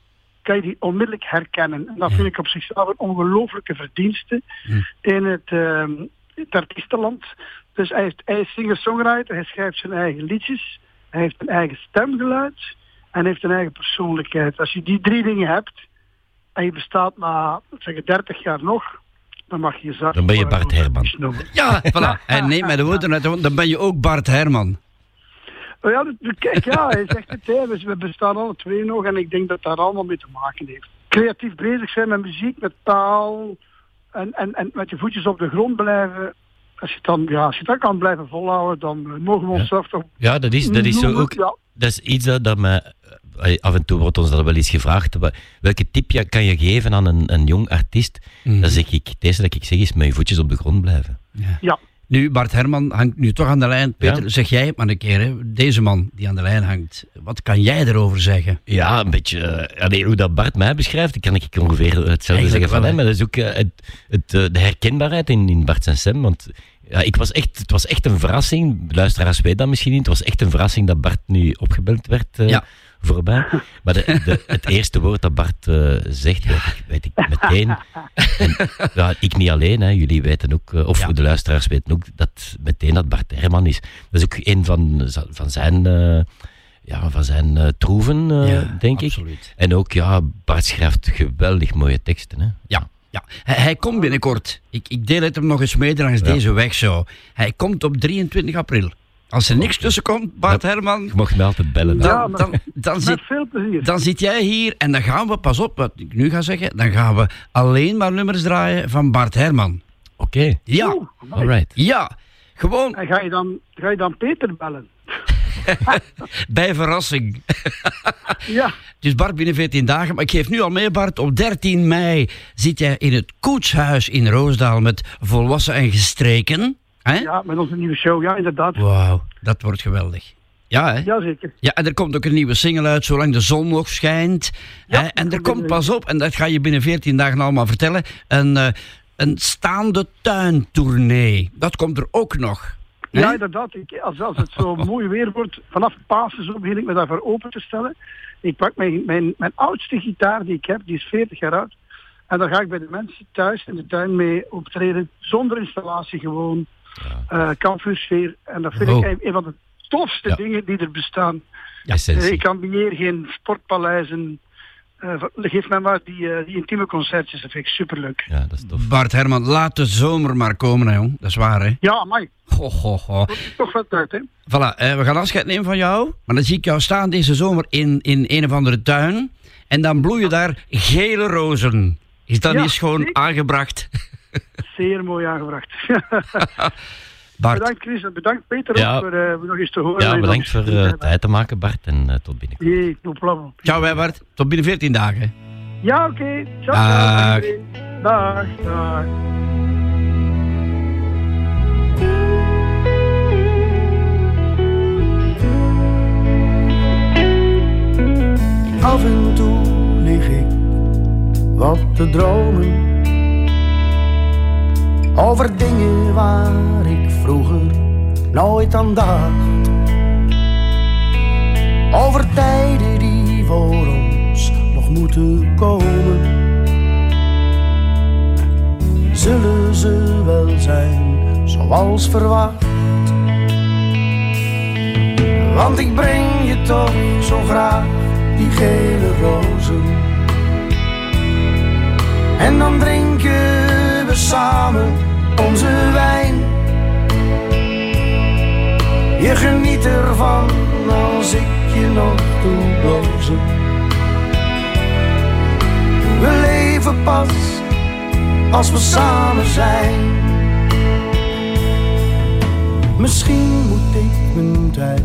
kan je die onmiddellijk herkennen. En dat vind ik op zichzelf een ongelooflijke verdienste in het, ehm, het artiestenland. Dus hij, heeft, hij is singer-songwriter, hij schrijft zijn eigen liedjes, hij heeft een eigen stemgeluid en hij heeft een eigen persoonlijkheid. Als je die drie dingen hebt en je bestaat na zeg, 30 jaar nog, dan mag je jezelf... Dan ben je Bart Herman. noemen. Ja, voilà. Hij neemt mij de woorden uit. Dan ben je ook Bart Herman. Oh ja, kijk, ja, hij zegt het, hè, we- we bestaan alle twee nog en ik denk dat daar allemaal mee te maken heeft. Creatief bezig zijn met muziek, met taal en, en, en met je voetjes op de grond blijven. Als je, dan, ja, als je dat kan blijven volhouden, dan eh, mogen we onszelf toch... Ja, dat is, dat is zo ook. ja. Dat is iets dat, dat mij. eh, Af en toe wordt ons dat wel eens gevraagd. Welke tip kan je geven aan een, een jong artiest? Dan zeg ik, het eerste dat ik zeg is met je voetjes op de grond blijven. Ja. Nu, Bart Herman hangt nu toch aan de lijn. Peter, Ja. zeg jij het maar een keer. Hè. Deze man die aan de lijn hangt. Wat kan jij erover zeggen? Ja, een beetje. eh, allee, hoe dat Bart mij beschrijft, kan ik ongeveer hetzelfde Eigenlijk zeggen van hem. Maar dat is ook eh, het, het, eh, de herkenbaarheid in, in Bart zijn stem. Want ja, ik was echt, het was echt een verrassing. Luisteraars weten dat misschien niet. Het was echt een verrassing dat Bart nu opgebeld werd. eh, Ja. Voorbij. Maar de, de, het eerste woord dat Bart eh, zegt, weet, ik, weet ik meteen. En, ja, ik niet alleen, hè. jullie weten ook, eh, of de luisteraars weten ook, dat meteen dat Bart Herman is. Dat is ook een van, van zijn, eh, ja, van zijn troeven, denk ik. En ook, ja, Bart schrijft geweldig mooie teksten. Hè. Ja. Ja, hij, hij komt binnenkort. Ik, ik deel het hem nog eens mee langs deze weg zo. Hij komt op 23 april. Als er niks tussen komt, Bart Herman, Je mocht mij altijd bellen. dan, Ja, maar- dan, dan, Met zit, veel plezier. dan zit jij hier en dan gaan we, pas op wat ik nu ga zeggen, dan gaan we alleen maar nummers draaien van Bart Herman. Oké. Ja, Oeh. Alright. ja. Gewoon En ga je, dan, ga je dan Peter bellen? bij verrassing. Ja. Dus Bart binnen 14 dagen. Maar ik geef nu al mee, Bart. Op 13 mei zit jij in het Koetshuis in Roosdaal met volwassen en gestreken. Hè? ja, met onze nieuwe show. Ja, inderdaad. Wauw, dat wordt geweldig. Ja, hè? Jazeker. Ja, en er komt ook een nieuwe single uit, Zolang de zon nog schijnt. Ja, Hè? En er komt pas op, en dat ga je binnen 14 dagen allemaal vertellen, een, eh, een staande tuintournee. Dat komt er ook nog. Hè? Ja, inderdaad. Ik, als, als het zo mooi weer wordt, vanaf Pasen zo begin ik me daarvoor open te stellen. Ik pak mijn, mijn, mijn oudste gitaar die ik heb, die is 40 jaar oud. En dan ga ik bij de mensen thuis in de tuin mee optreden, zonder installatie gewoon. Eh kampvuursfeer. En dat vind Oh. ik een, een van de tofste Ja. dingen die er bestaan. Essentie. Eh, ik ambieer geen sportpaleizen, eh, geef mij maar die, die intieme concertjes, dat vind ik superleuk. Ja, dat is tof. Bart Herman, laat de zomer maar komen, hè, jong. Dat is waar, hè? Ja, amai. Ho, ho, ho. Dat is toch wat uit, hè? Voilà, eh, we gaan afscheid nemen van jou. Maar dan zie ik jou staan deze zomer in, in een of andere tuin. En dan bloeien daar gele rozen. Is dat Ja, niet gewoon zeker. aangebracht? Zeer mooi aangebracht. Bart. Bedankt Chris en bedankt Peter Ja. ook voor eh, nog eens te horen. Ja, bedankt voor eh, tijd te maken, Bart. En eh, tot binnenkort. Nee, no problem. Ciao, hè, Bart. Tot binnen 14 dagen. Ja, oké. Ciao, Dag. Dag, dag. Af en toe lig ik wat te dromen over dingen waar ik vroeger nooit aan dacht. Over tijden die voor ons nog moeten komen. Zullen ze wel zijn zoals verwacht? Want ik breng je toch zo graag die gele rozen. En dan samen onze wijn. Je geniet ervan als ik je nog doe. We leven pas als we samen zijn. Misschien moet ik mijn tijd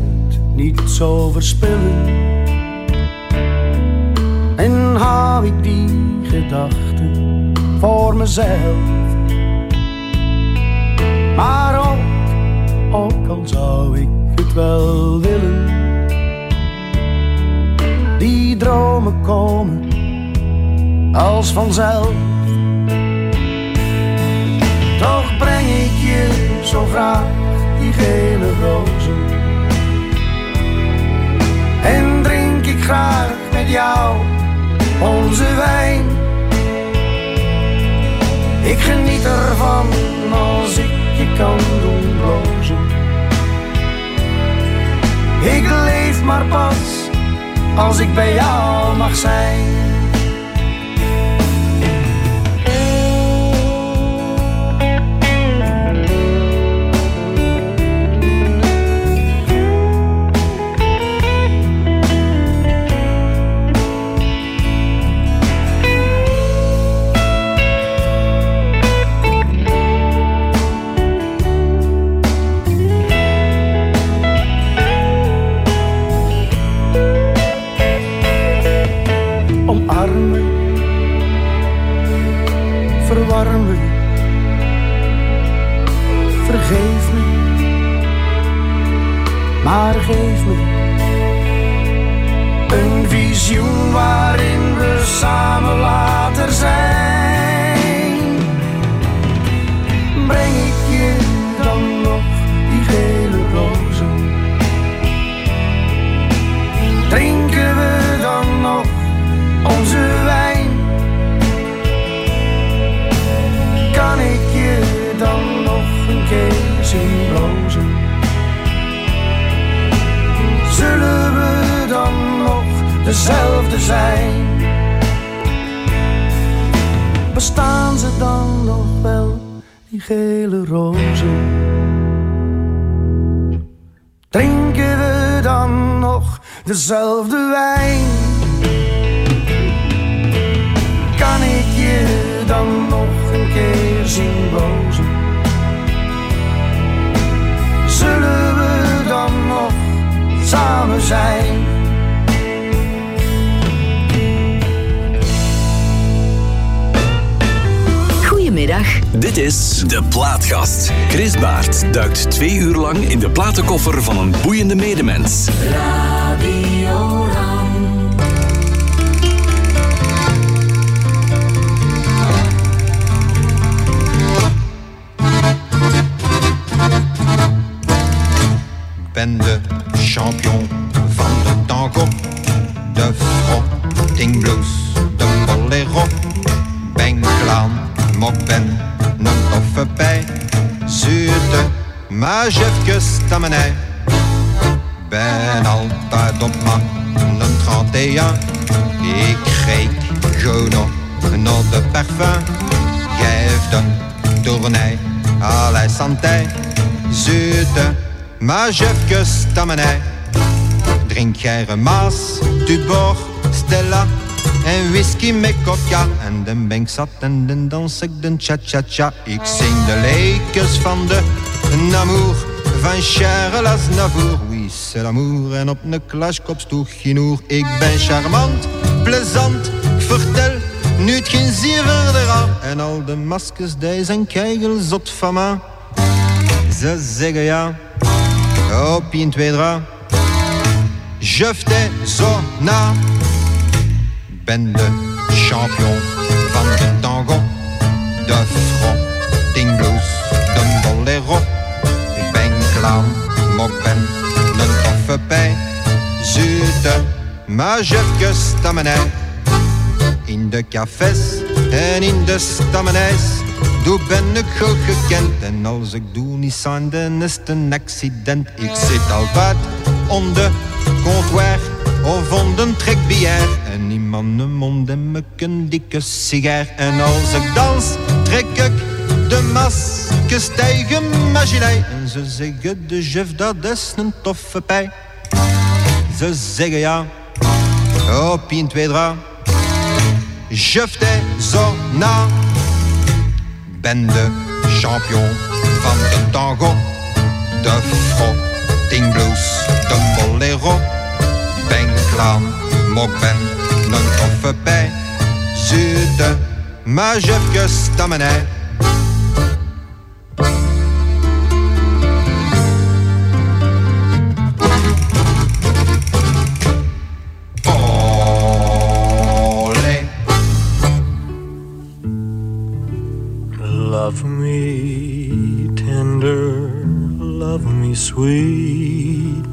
niet zo verspillen. En hou ik die gedachten voor mezelf. Maar ook, ook al zou ik het wel willen. Die dromen komen als vanzelf. Toch breng ik je zo graag die gele rozen. En drink ik graag met jou onze wijn. Ik geniet ervan als ik je kan doen blozen. Ik leef maar pas als ik bij jou mag zijn. Geef me een visioen waarin we samen later zijn. Dezelfde zijn? Bestaan ze dan nog wel, die gele rozen? Drinken we dan nog dezelfde wijn? Kan ik je dan nog een keer zien blozen? Zullen we dan nog samen zijn? Goedemiddag. Dit is De Plaatkast. Chris Baert duikt twee uur lang in de platenkoffer van een boeiende medemens. Radio maar even stammenij. Ben altijd op mijn 31. Ik Freek, Jono, nom de parfum. Geef de tournee à la santé. Zute, maar stammenij. Drink jij een Maas, Tubor, Stella en whisky met coca. En dan ben ik zat en dan dans ik de cha-cha-cha. Ik zing de leekjes van de Namour van Charles Aznavour. Oui, c'est l'amour en op een klaskop stoeg genoeg. Ik ben charmant, plezant, vertel nu het geen zeer verder aan. En al de maskers die zijn keigels van me. Ze zeggen ja, op in twee dra. Je fais zo na. Ben de champion van de tango, de frotting blues. Ik ben een toffe pij. Zute, maar je stammenij. In de cafés en in de stammenijs. Doe ben ik goed gekend en als ik doe niet zijn, dan is het een accident. Ik zit altijd onder comptoir of onder een trekbier. En niemand de mond me een dikke sigaar. En als ik dans, trek ik de maskers mijn. En ze zeggen de chef dat is een toffe pij. Ze zeggen ja, op in twee dra. Je fais zo. Ben de champion van de tango, de frotting blues, de bolero. Ben klaar, ik ben een toffe bij. Zute, maar je stammenij. Olé. Sweet,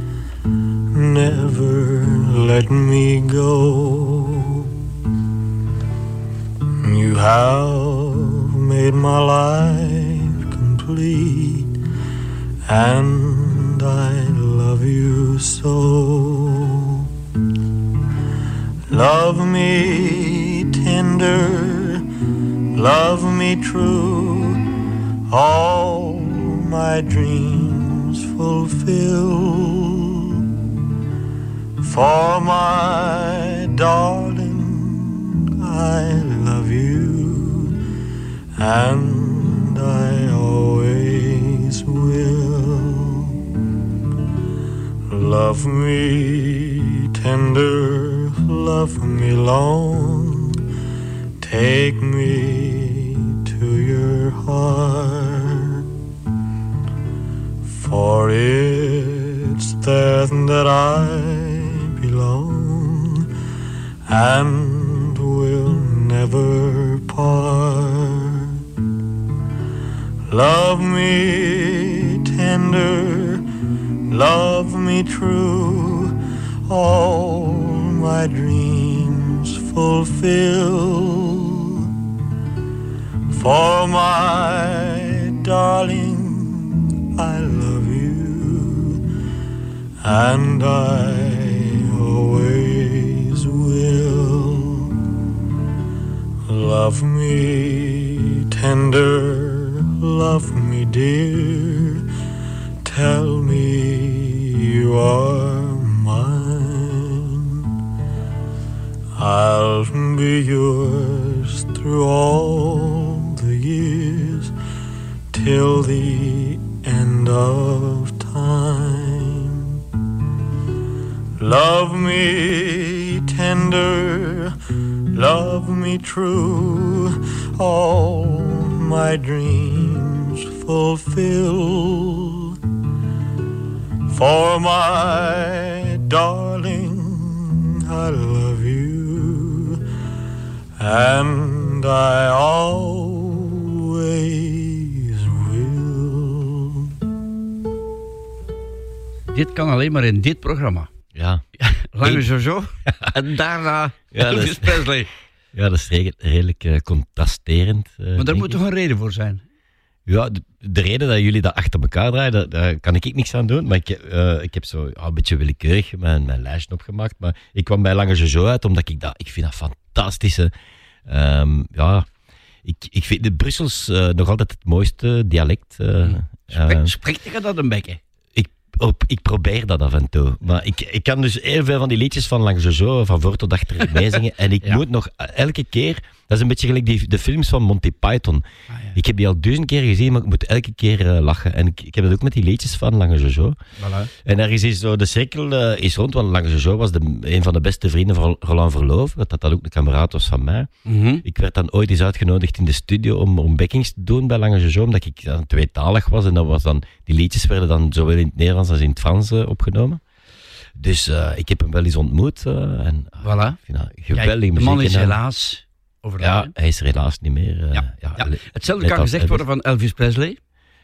never let me go. You have made my life complete, and I love you so. Love me tender, love me true, all my dreams fulfill. For my darling, I love you, and I always will. Love me tender, love me long, take me to your heart. For it's there that I belong and will never part. Love me tender, love me true, all my dreams fulfill. For my darling, I love and I always will. Love me tender, love me dear, tell me you are mine. I'll be yours through all the years till the end of Love me tender, love me true, all my dreams fulfill. For my darling, I love you, and I always will. Dit kan alleen maar in dit programma. Ja. Lange Jojo. en daarna Ja, Elvis is- Presley. Ja, dat is redelijk, eh, contrasterend. eh, Maar daar moet toch een reden voor zijn? Ja, de, de reden dat jullie dat achter elkaar draaien, daar, daar kan ik niks aan doen. Maar ik, eh, ik heb zo een beetje willekeurig mijn, mijn lijstje opgemaakt. Maar ik kwam bij Lange Jojo uit, omdat ik dat... Ik vind dat fantastische. Ehm, ja, ik, ik vind de Brussels nog altijd het mooiste dialect. eh, Spreekt je dat een beetje? Ik, op, ik probeer dat af en toe. Maar ik, ik kan dus heel veel van die liedjes van Lange Jojo, van voor tot achter meezingen. En ik moet nog elke keer... Dat is een beetje gelijk die, de films van Monty Python. Ik heb die al duizend keer gezien, maar ik moet elke keer eh, lachen. En ik, ik heb dat ook met die liedjes van Lange Jojo. Voilà. En ergens is zo, de cirkel eh, is rond, want Lange Jojo was de, een van de beste vrienden van Roland Verloof, dat dat ook een kameraad was van mij. Mhm. Ik werd dan ooit eens uitgenodigd in de studio om, om backings te doen bij Lange Jojo, omdat ik dan tweetalig was. En dat was dan, die liedjes werden dan zowel in het Nederlands als in het Frans eh, opgenomen. Dus ik heb hem wel eens ontmoet. en Voilà. ik vind dat Kijk, geweldig de man is helaas overleden. Ja, hij is er helaas niet meer. eh, ja. Hetzelfde kan gezegd worden van Elvis Presley.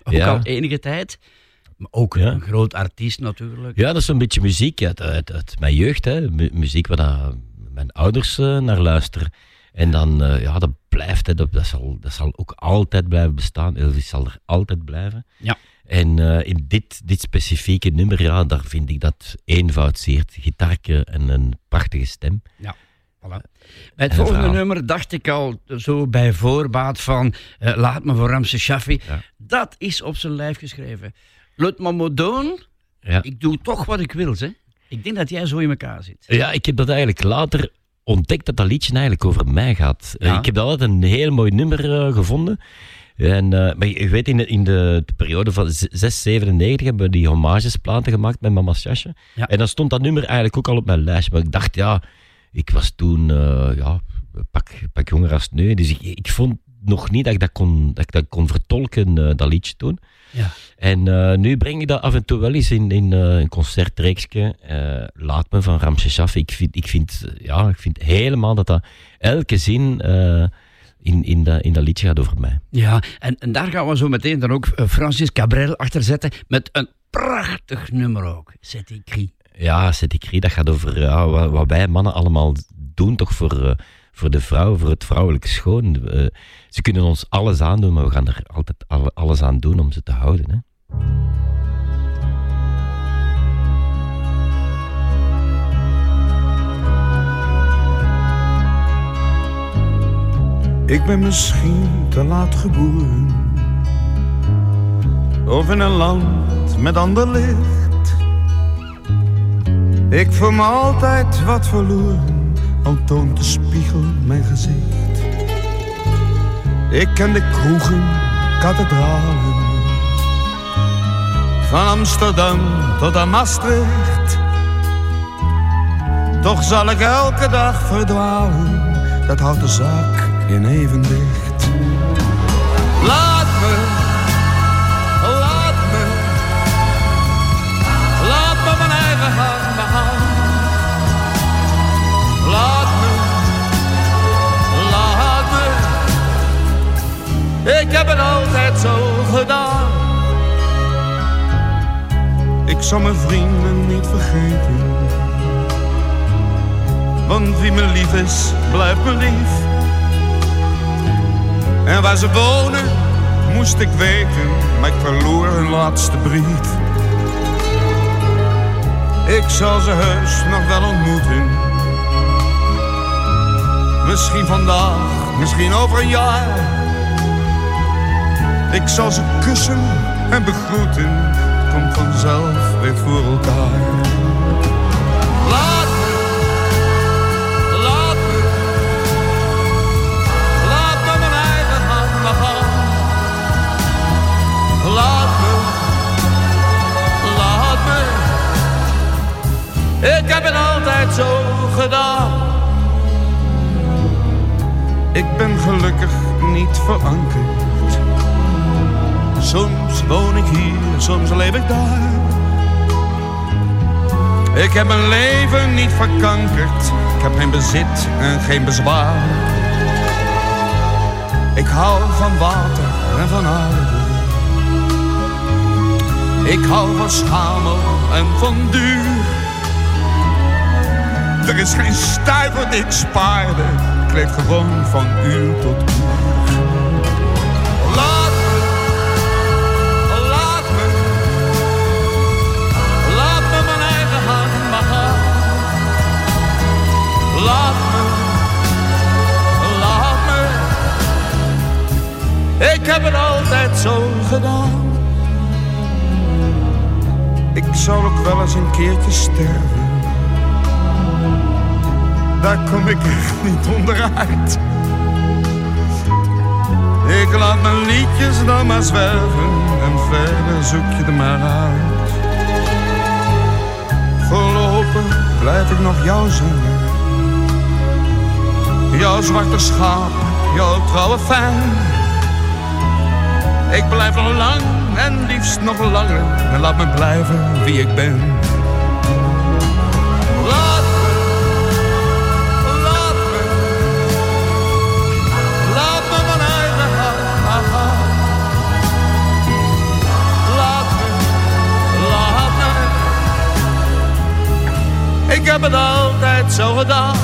Ook al enige tijd. Maar ook een groot artiest natuurlijk. Ja, dat is zo'n beetje muziek uit, uit, uit mijn jeugd. Hè. Mu- muziek waar mijn ouders eh, naar luisteren. En dan, eh, ja, dat blijft. Hè. Dat, dat, zal, dat zal ook altijd blijven bestaan. Elvis zal er altijd blijven. Ja. En in dit, dit specifieke nummer, ja, daar vind ik dat eenvoud. Gitaarke en een prachtige stem. Ja, voilà. Bij het volgende verhaal. nummer dacht ik al zo bij voorbaat van eh, Laat me voor Ramse Shaffi. Dat is op zijn lijf geschreven. Laat me maar doen. Ja. Ik doe toch wat ik wil, hè. Ik denk dat jij zo in elkaar zit. Ja, ik heb dat eigenlijk later ontdekt dat dat liedje eigenlijk over mij gaat. Eh, Ja. Ik heb dat altijd een heel mooi nummer eh, gevonden. En, maar je weet, in de, in de periode van z- 6, 97 hebben we die homagesplaten gemaakt met Mama's Jasje. Ja. En dan stond dat nummer eigenlijk ook al op mijn lijstje. Maar ik dacht, ja, ik was toen eh, ja, pak, pak jonger als nu. Dus ik, ik vond nog niet dat ik dat kon, dat ik dat kon vertolken, eh, dat liedje toen. Ja. En eh, nu breng ik dat af en toe wel eens in, in een concertreeksje. Laat me van Ramses Shaffi. Ik vind, ik, vind, ja, ik vind helemaal dat dat elke zin in, in, dat, in dat liedje gaat over mij. Ja, en, en daar gaan we zo meteen dan ook Francis Cabrel achter zetten. Met een prachtig nummer ook. Zet ik. Ja, Cedric dat gaat over wat, wij mannen allemaal doen toch voor, eh, voor de vrouw, voor het vrouwelijke schoon. Eh, ze kunnen ons alles aandoen, maar we gaan er altijd alle- alles aan doen om ze te houden. Hè. Ik ben misschien te laat geboren. Of in een land met ander licht. Ik voel me altijd wat verloren, al toont de spiegel mijn gezicht. Ik ken de kroegen, kathedralen. Van Amsterdam tot aan Maastricht. Toch zal ik elke dag verdwalen, dat houdt de zaak in evenwicht. Laat ik heb het altijd zo gedaan. Ik zal mijn vrienden niet vergeten. Want wie me lief is, blijft me lief. En waar ze wonen, moest ik weten, maar ik verloor hun laatste brief. Ik zal ze heus nog wel ontmoeten. Misschien vandaag, misschien over een jaar. Ik zal ze kussen en begroeten, komt vanzelf weer voor elkaar. Laat me, laat me, laat me mijn eigen hand maar gaan. Laat me, laat me, ik heb het altijd zo gedaan. Ik ben gelukkig niet verankerd. Soms woon ik hier, soms leef ik daar. Ik heb mijn leven niet verkankerd. Ik heb geen bezit en geen bezwaar. Ik hou van water en van aarde. Ik hou van schamel en van duur. Er is geen stuiver die ik spaarde. Ik leef gewoon van uur tot uur. Ik heb het altijd zo gedaan. Ik zou ook wel eens een keertje sterven. Daar kom ik echt niet onderuit. Ik laat mijn liedjes dan maar zwerven en verder zoek je er maar uit. Voorlopig blijf ik nog jou zingen. Jouw zwarte schaap, jouw trouwe fan. Ik blijf nog lang en liefst nog langer. En laat me blijven wie ik ben. Laat me, laat me, laat me mijn eigen gaan. Laat me, laat me. Ik heb het altijd zo gedaan.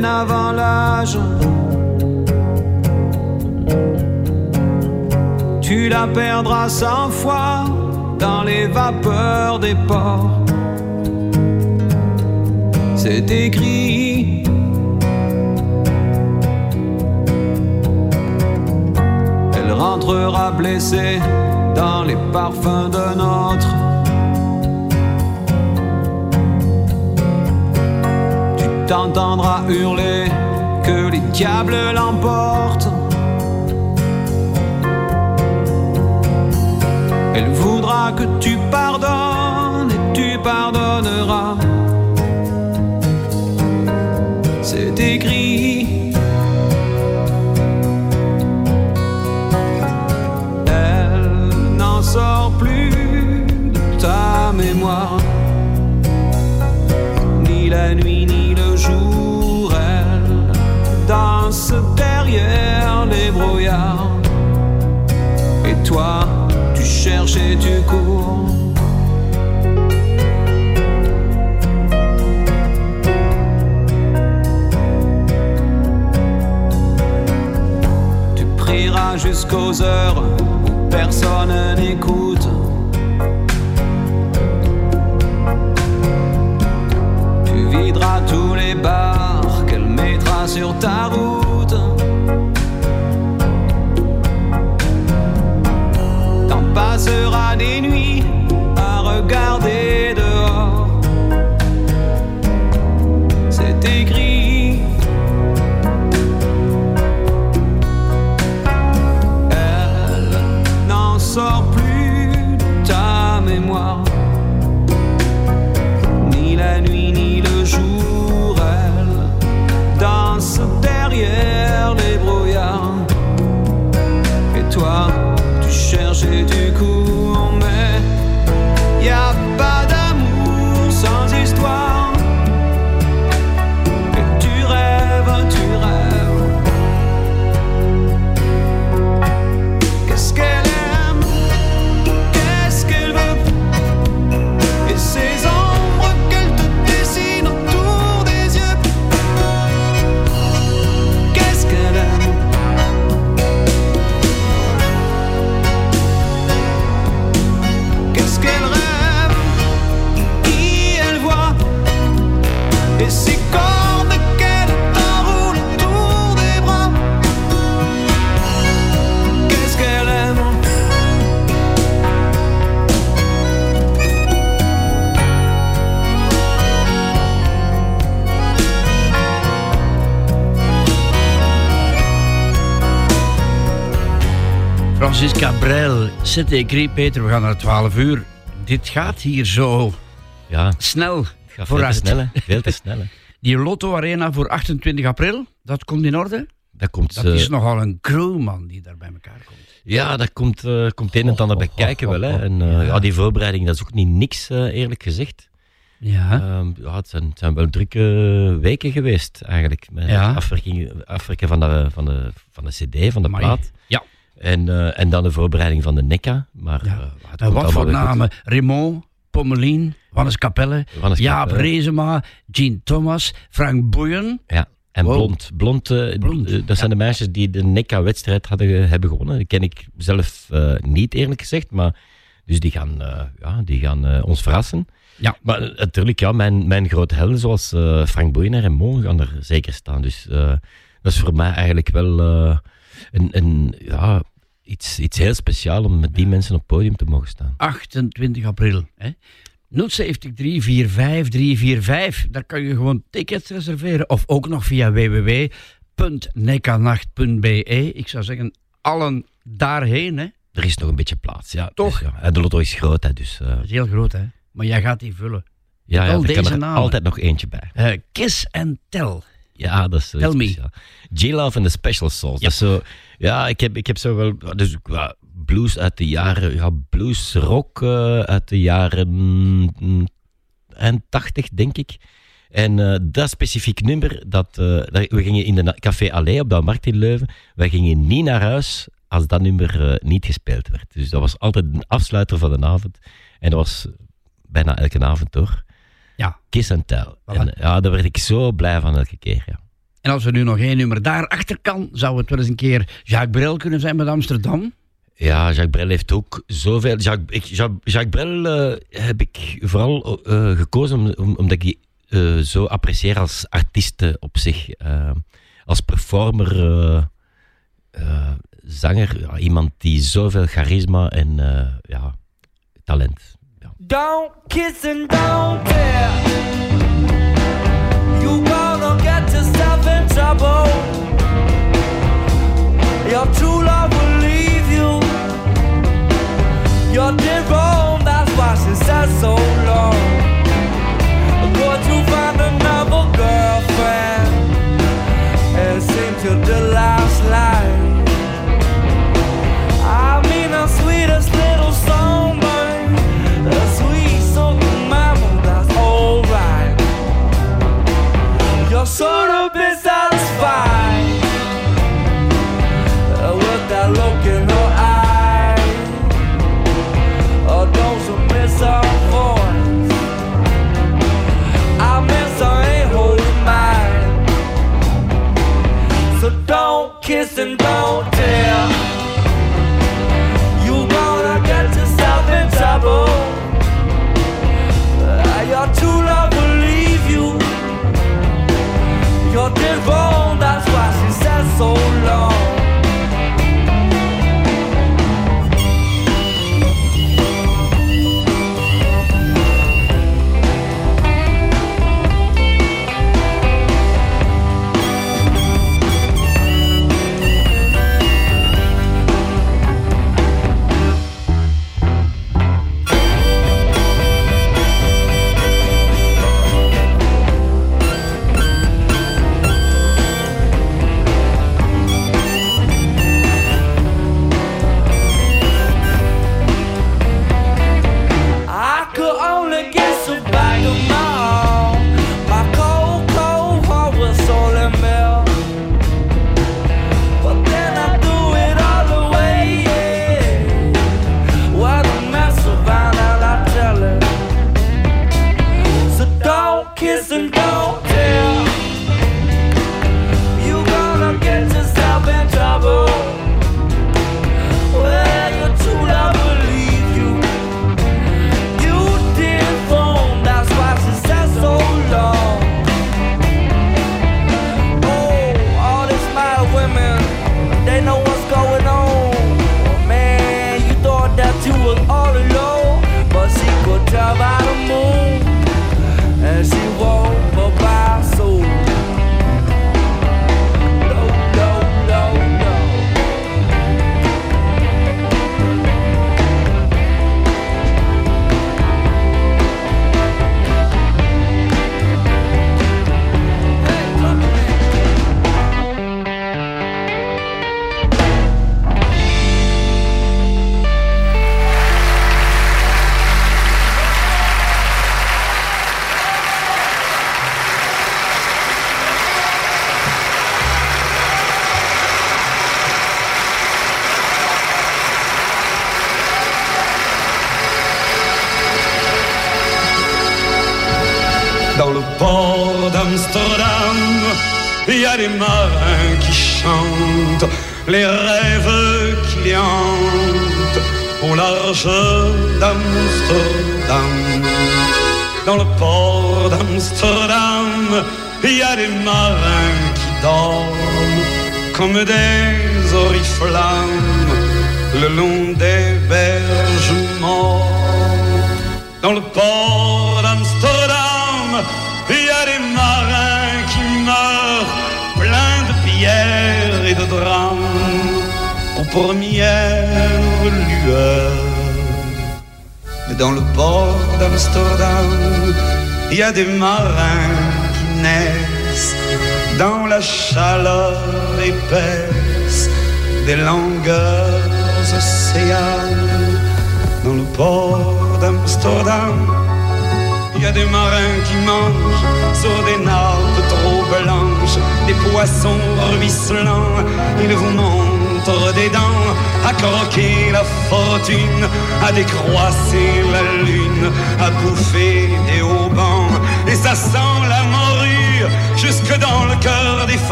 Avant l'âge. Tu la perdras cent fois dans les vapeurs des ports. C'est écrit. Elle rentrera blessée dans les parfums d'un autre. T'entendras hurler que les diables l'emportent. Elle voudra que tu pardonnes et tu pardonneras. C'est écrit. Les brouillards. Et toi, tu cherches et tu cours. Tu prieras jusqu'aux heures où personne n'écoute. Tu videras tous les bars qu'elle mettra sur ta route. sera des nuits. Francisca Brel, zit écrit, Peter, we gaan naar 12 uur. Dit gaat hier zo ja. snel gaat veel te snel, hè. Veel te snel, hè. Die Lotto Arena voor 28 april, dat komt in orde? Dat, komt, dat eh, is nogal een crew, man, die daar bij elkaar komt. Ja, daar komt, eh komt een en ander bij kijken wel. Hè. En, eh, ja, die voorbereiding, dat is ook niet niks, eh, eerlijk gezegd. Ja. Ehm, ja, het, zijn, het zijn wel drukke weken geweest eigenlijk. Met Ja. afwerking, afwerken van de, van, de, van de cd, van de Amai. plaat. Ja. En, eh, en dan de voorbereiding van de NECA. Maar eh, En komt wat voor namen? Raymond, Pommelien, Wannes Capelle, Wannes Jaap Capelle. Rezema, Jean Thomas, Frank Boeien. Ja, en Wow. Blond. Blond, eh, eh, dat zijn de meisjes die de NECA-wedstrijd hebben gewonnen. Die ken ik zelf eh, niet, eerlijk gezegd. Maar, dus die gaan, eh, ja, die gaan eh, ons verrassen. Ja. Maar eh, natuurlijk, ja, mijn, mijn grote helden zoals eh, Frank Boeien en Raymond gaan er zeker staan. Dus eh, dat is voor mij eigenlijk wel eh, een, een, ja, iets, iets heel speciaals om met die mensen op het podium te mogen staan. 28 april. Hè? 070 345 345. Daar kan je gewoon tickets reserveren. Of ook nog via www.nekanacht.be. Ik zou zeggen, allen daarheen. Hè? Er is nog een beetje plaats, ja. Toch? Dus, ja. En de lotto is groot, hè, dus... eh, Dat is heel groot, hè? Maar jij gaat die vullen. ja, ja, er kan er namen. altijd nog eentje bij. Eh, Kiss and Tell. Ja, dat is zo Tell me. speciaal. J-Love en de Special. Dat is zo, ja, ik heb, ik heb zo wel... Dus, ja, blues uit de jaren... Ja, blues rock eh, uit de jaren... mm, eind 80, denk ik. En eh, dat specifiek nummer, dat, eh, dat- we gingen in de Café Allee op de Markt in Leuven. Wij gingen niet naar huis als dat nummer eh, niet gespeeld werd. Dus dat was altijd een afsluiter van de avond. En dat was bijna elke avond, hoor. Ja. Kiss and Tell. En, ja, daar werd ik zo blij van elke keer, ja. En als er nu nog één nummer daarachter kan, zou het wel eens een keer Jacques Brel kunnen zijn met Amsterdam. Ja, Jacques Brel heeft ook zoveel. Jacques, ik, Jacques, Jacques Brel eh, heb ik vooral eh, gekozen om, om- omdat ik die eh, zo apprecieer als artiest op zich. Als performer, zanger, ja, iemand die zoveel charisma en ja, talent. Don't kiss and don't care. You gonna get yourself in trouble. Your true love will leave you. You're did wrong, that's why she said so long. Go to find another sort of been soul.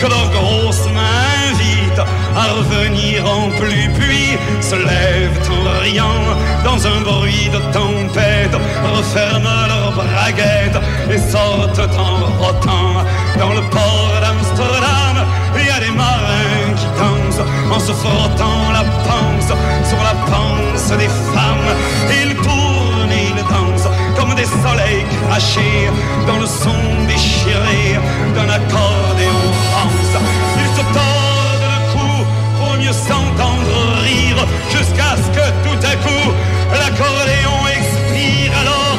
Que leurs grosses mains invitent à revenir en pluie, puis se lèvent en riant dans un bruit de tempête, referment leurs braguettes et sortent en rotant dans le port d'Amsterdam. Il y a des marins qui dansent en se frottant la panse sur la panse des femmes. Ils tournent et ils dansent comme des soleils crachés dans le son déchiré d'un accordéon s'entendre rire jusqu'à ce que tout à coup l'accordéon expire alors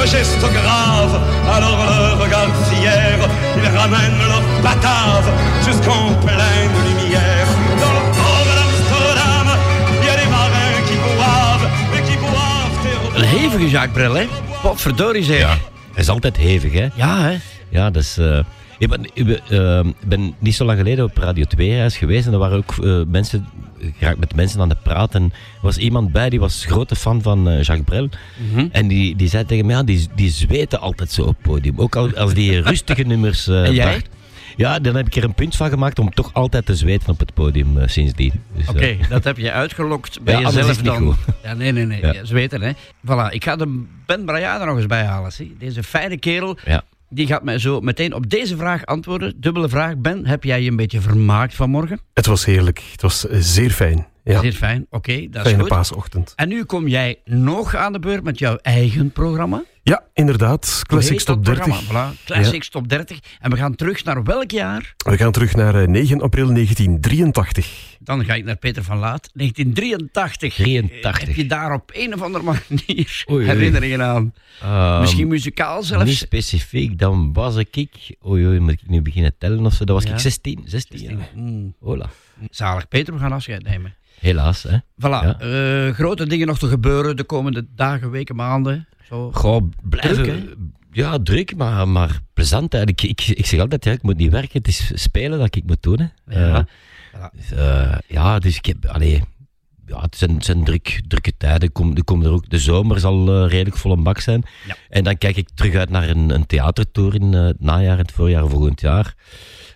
le geste grave, alors le regard fier, ils ramènent leur batave jusqu'en pleine lumière. Dans le port d'Amsterdam, il y a des marins qui boivent et qui boivent Een hevige Jacques Brel, hè? Potverdorie zeg. Ja, hij is altijd hevig, hè? Ja, hè? Ja, dat is... eh, ik ben, ik ben, niet zo lang geleden op Radio 2 reis geweest en er waren ook eh, mensen, ik raak met mensen aan het praten. En er was iemand bij die was grote fan van eh, Jacques Brel. Mhm. En die, die zei tegen mij, ja, die, die zweten altijd zo op het podium. Ook al, als die rustige nummers eh En jij? bracht. Ja, dan heb ik er een punt van gemaakt om toch altijd te zweten op het podium sindsdien. Dus, Oké, dat heb je uitgelokt bij Ja, jezelf is het niet dan. goed. Ja, nee, nee, nee. Ja. Ja, zweten, hè. Voilà, ik ga de Ben Brayade nog eens bijhalen. Zie. Deze fijne kerel, Ja. Die gaat mij zo meteen op deze vraag antwoorden. Dubbele vraag. Ben, heb jij je een beetje vermaakt vanmorgen? Het was heerlijk. Het was eh, zeer fijn. Ja. Zeer fijn, oké, dat is Fijne goed. paasochtend. En nu kom jij nog aan de beurt met jouw eigen programma. Ja, inderdaad. Classics Top 30. programma? Voilà, Classics Top 30. En we gaan terug naar welk jaar? We gaan terug naar eh, 9 april 1983. Dan ga ik naar Peter van Laat. 1983. 83. Heb je daar op een of andere manier Oei, oei. herinneringen aan? Ehm, Misschien muzikaal zelfs? Niet specifiek, dan was ik... Oei, oei, moet ik nu beginnen tellen of zo? Dat was Ja. ik 16, 16 jaar. Mm. Hola. Zalig. Peter, we gaan afscheid nemen. Helaas, hè. Voilà. Ja. eh, grote dingen nog te gebeuren de komende dagen, weken, maanden. Zo. Goh, blijven... Druk, ja, druk, maar, maar plezant eigenlijk. Ik, ik zeg altijd, ja, ik moet niet werken, het is spelen dat ik moet doen. Hè. Ja. Eh, dus, eh, ja, dus ik heb... Allee, ja, het zijn, het zijn druk, drukke tijden. Kom, er komen er ook, de zomer zal eh, redelijk vol een bak zijn. Ja. En dan kijk ik terug uit naar een, een theatertour in eh, het najaar en het voorjaar volgend jaar.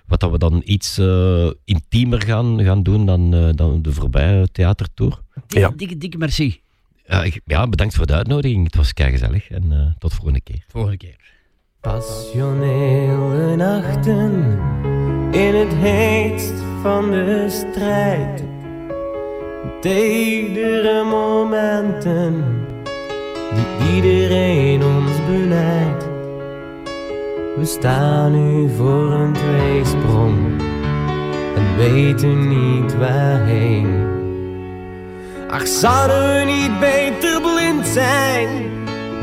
Wat dat we dan iets eh, intiemer gaan, gaan doen dan, eh, dan de voorbije theatertour. Dikke, dikke, dikke merci. Ja, ik- ja, bedankt voor de uitnodiging. Het was gezellig en eh, tot volgende keer. Volgende keer. Passionele nachten in het heetst van de strijd. Tedere momenten die iedereen ons beleidt. We staan nu voor een tweesprong en weten niet waarheen. Ach, zouden we niet beter blind zijn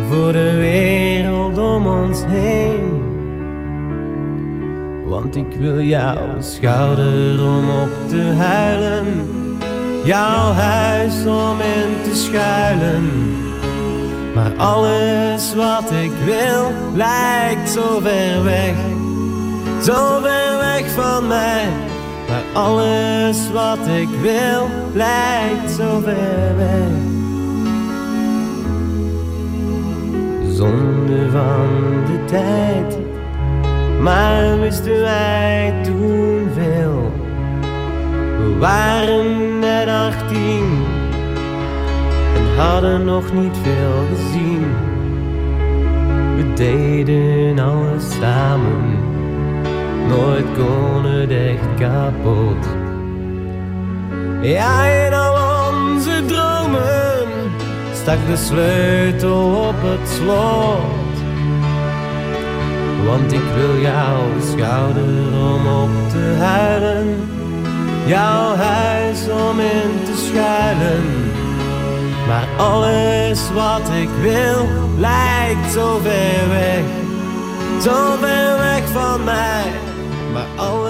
voor de wereld om ons heen? Want ik wil jouw schouder om op te huilen, jouw huis om in te schuilen. Maar alles wat ik wil lijkt zo ver weg, zo ver weg van mij. Maar alles wat ik wil lijkt zo ver weg. seconden van de tijd. Maar wisten wij toen veel? We waren net 18 en hadden nog niet veel gezien. We deden alles samen, nooit kon het echt kapot. Ja, in al onze dromen stak de sleutel op het slot. Want ik wil jouw schouder om op te huilen, jouw huis om in te schuilen. Maar alles wat ik wil lijkt zo ver weg, zo ver weg van mij. Maar alles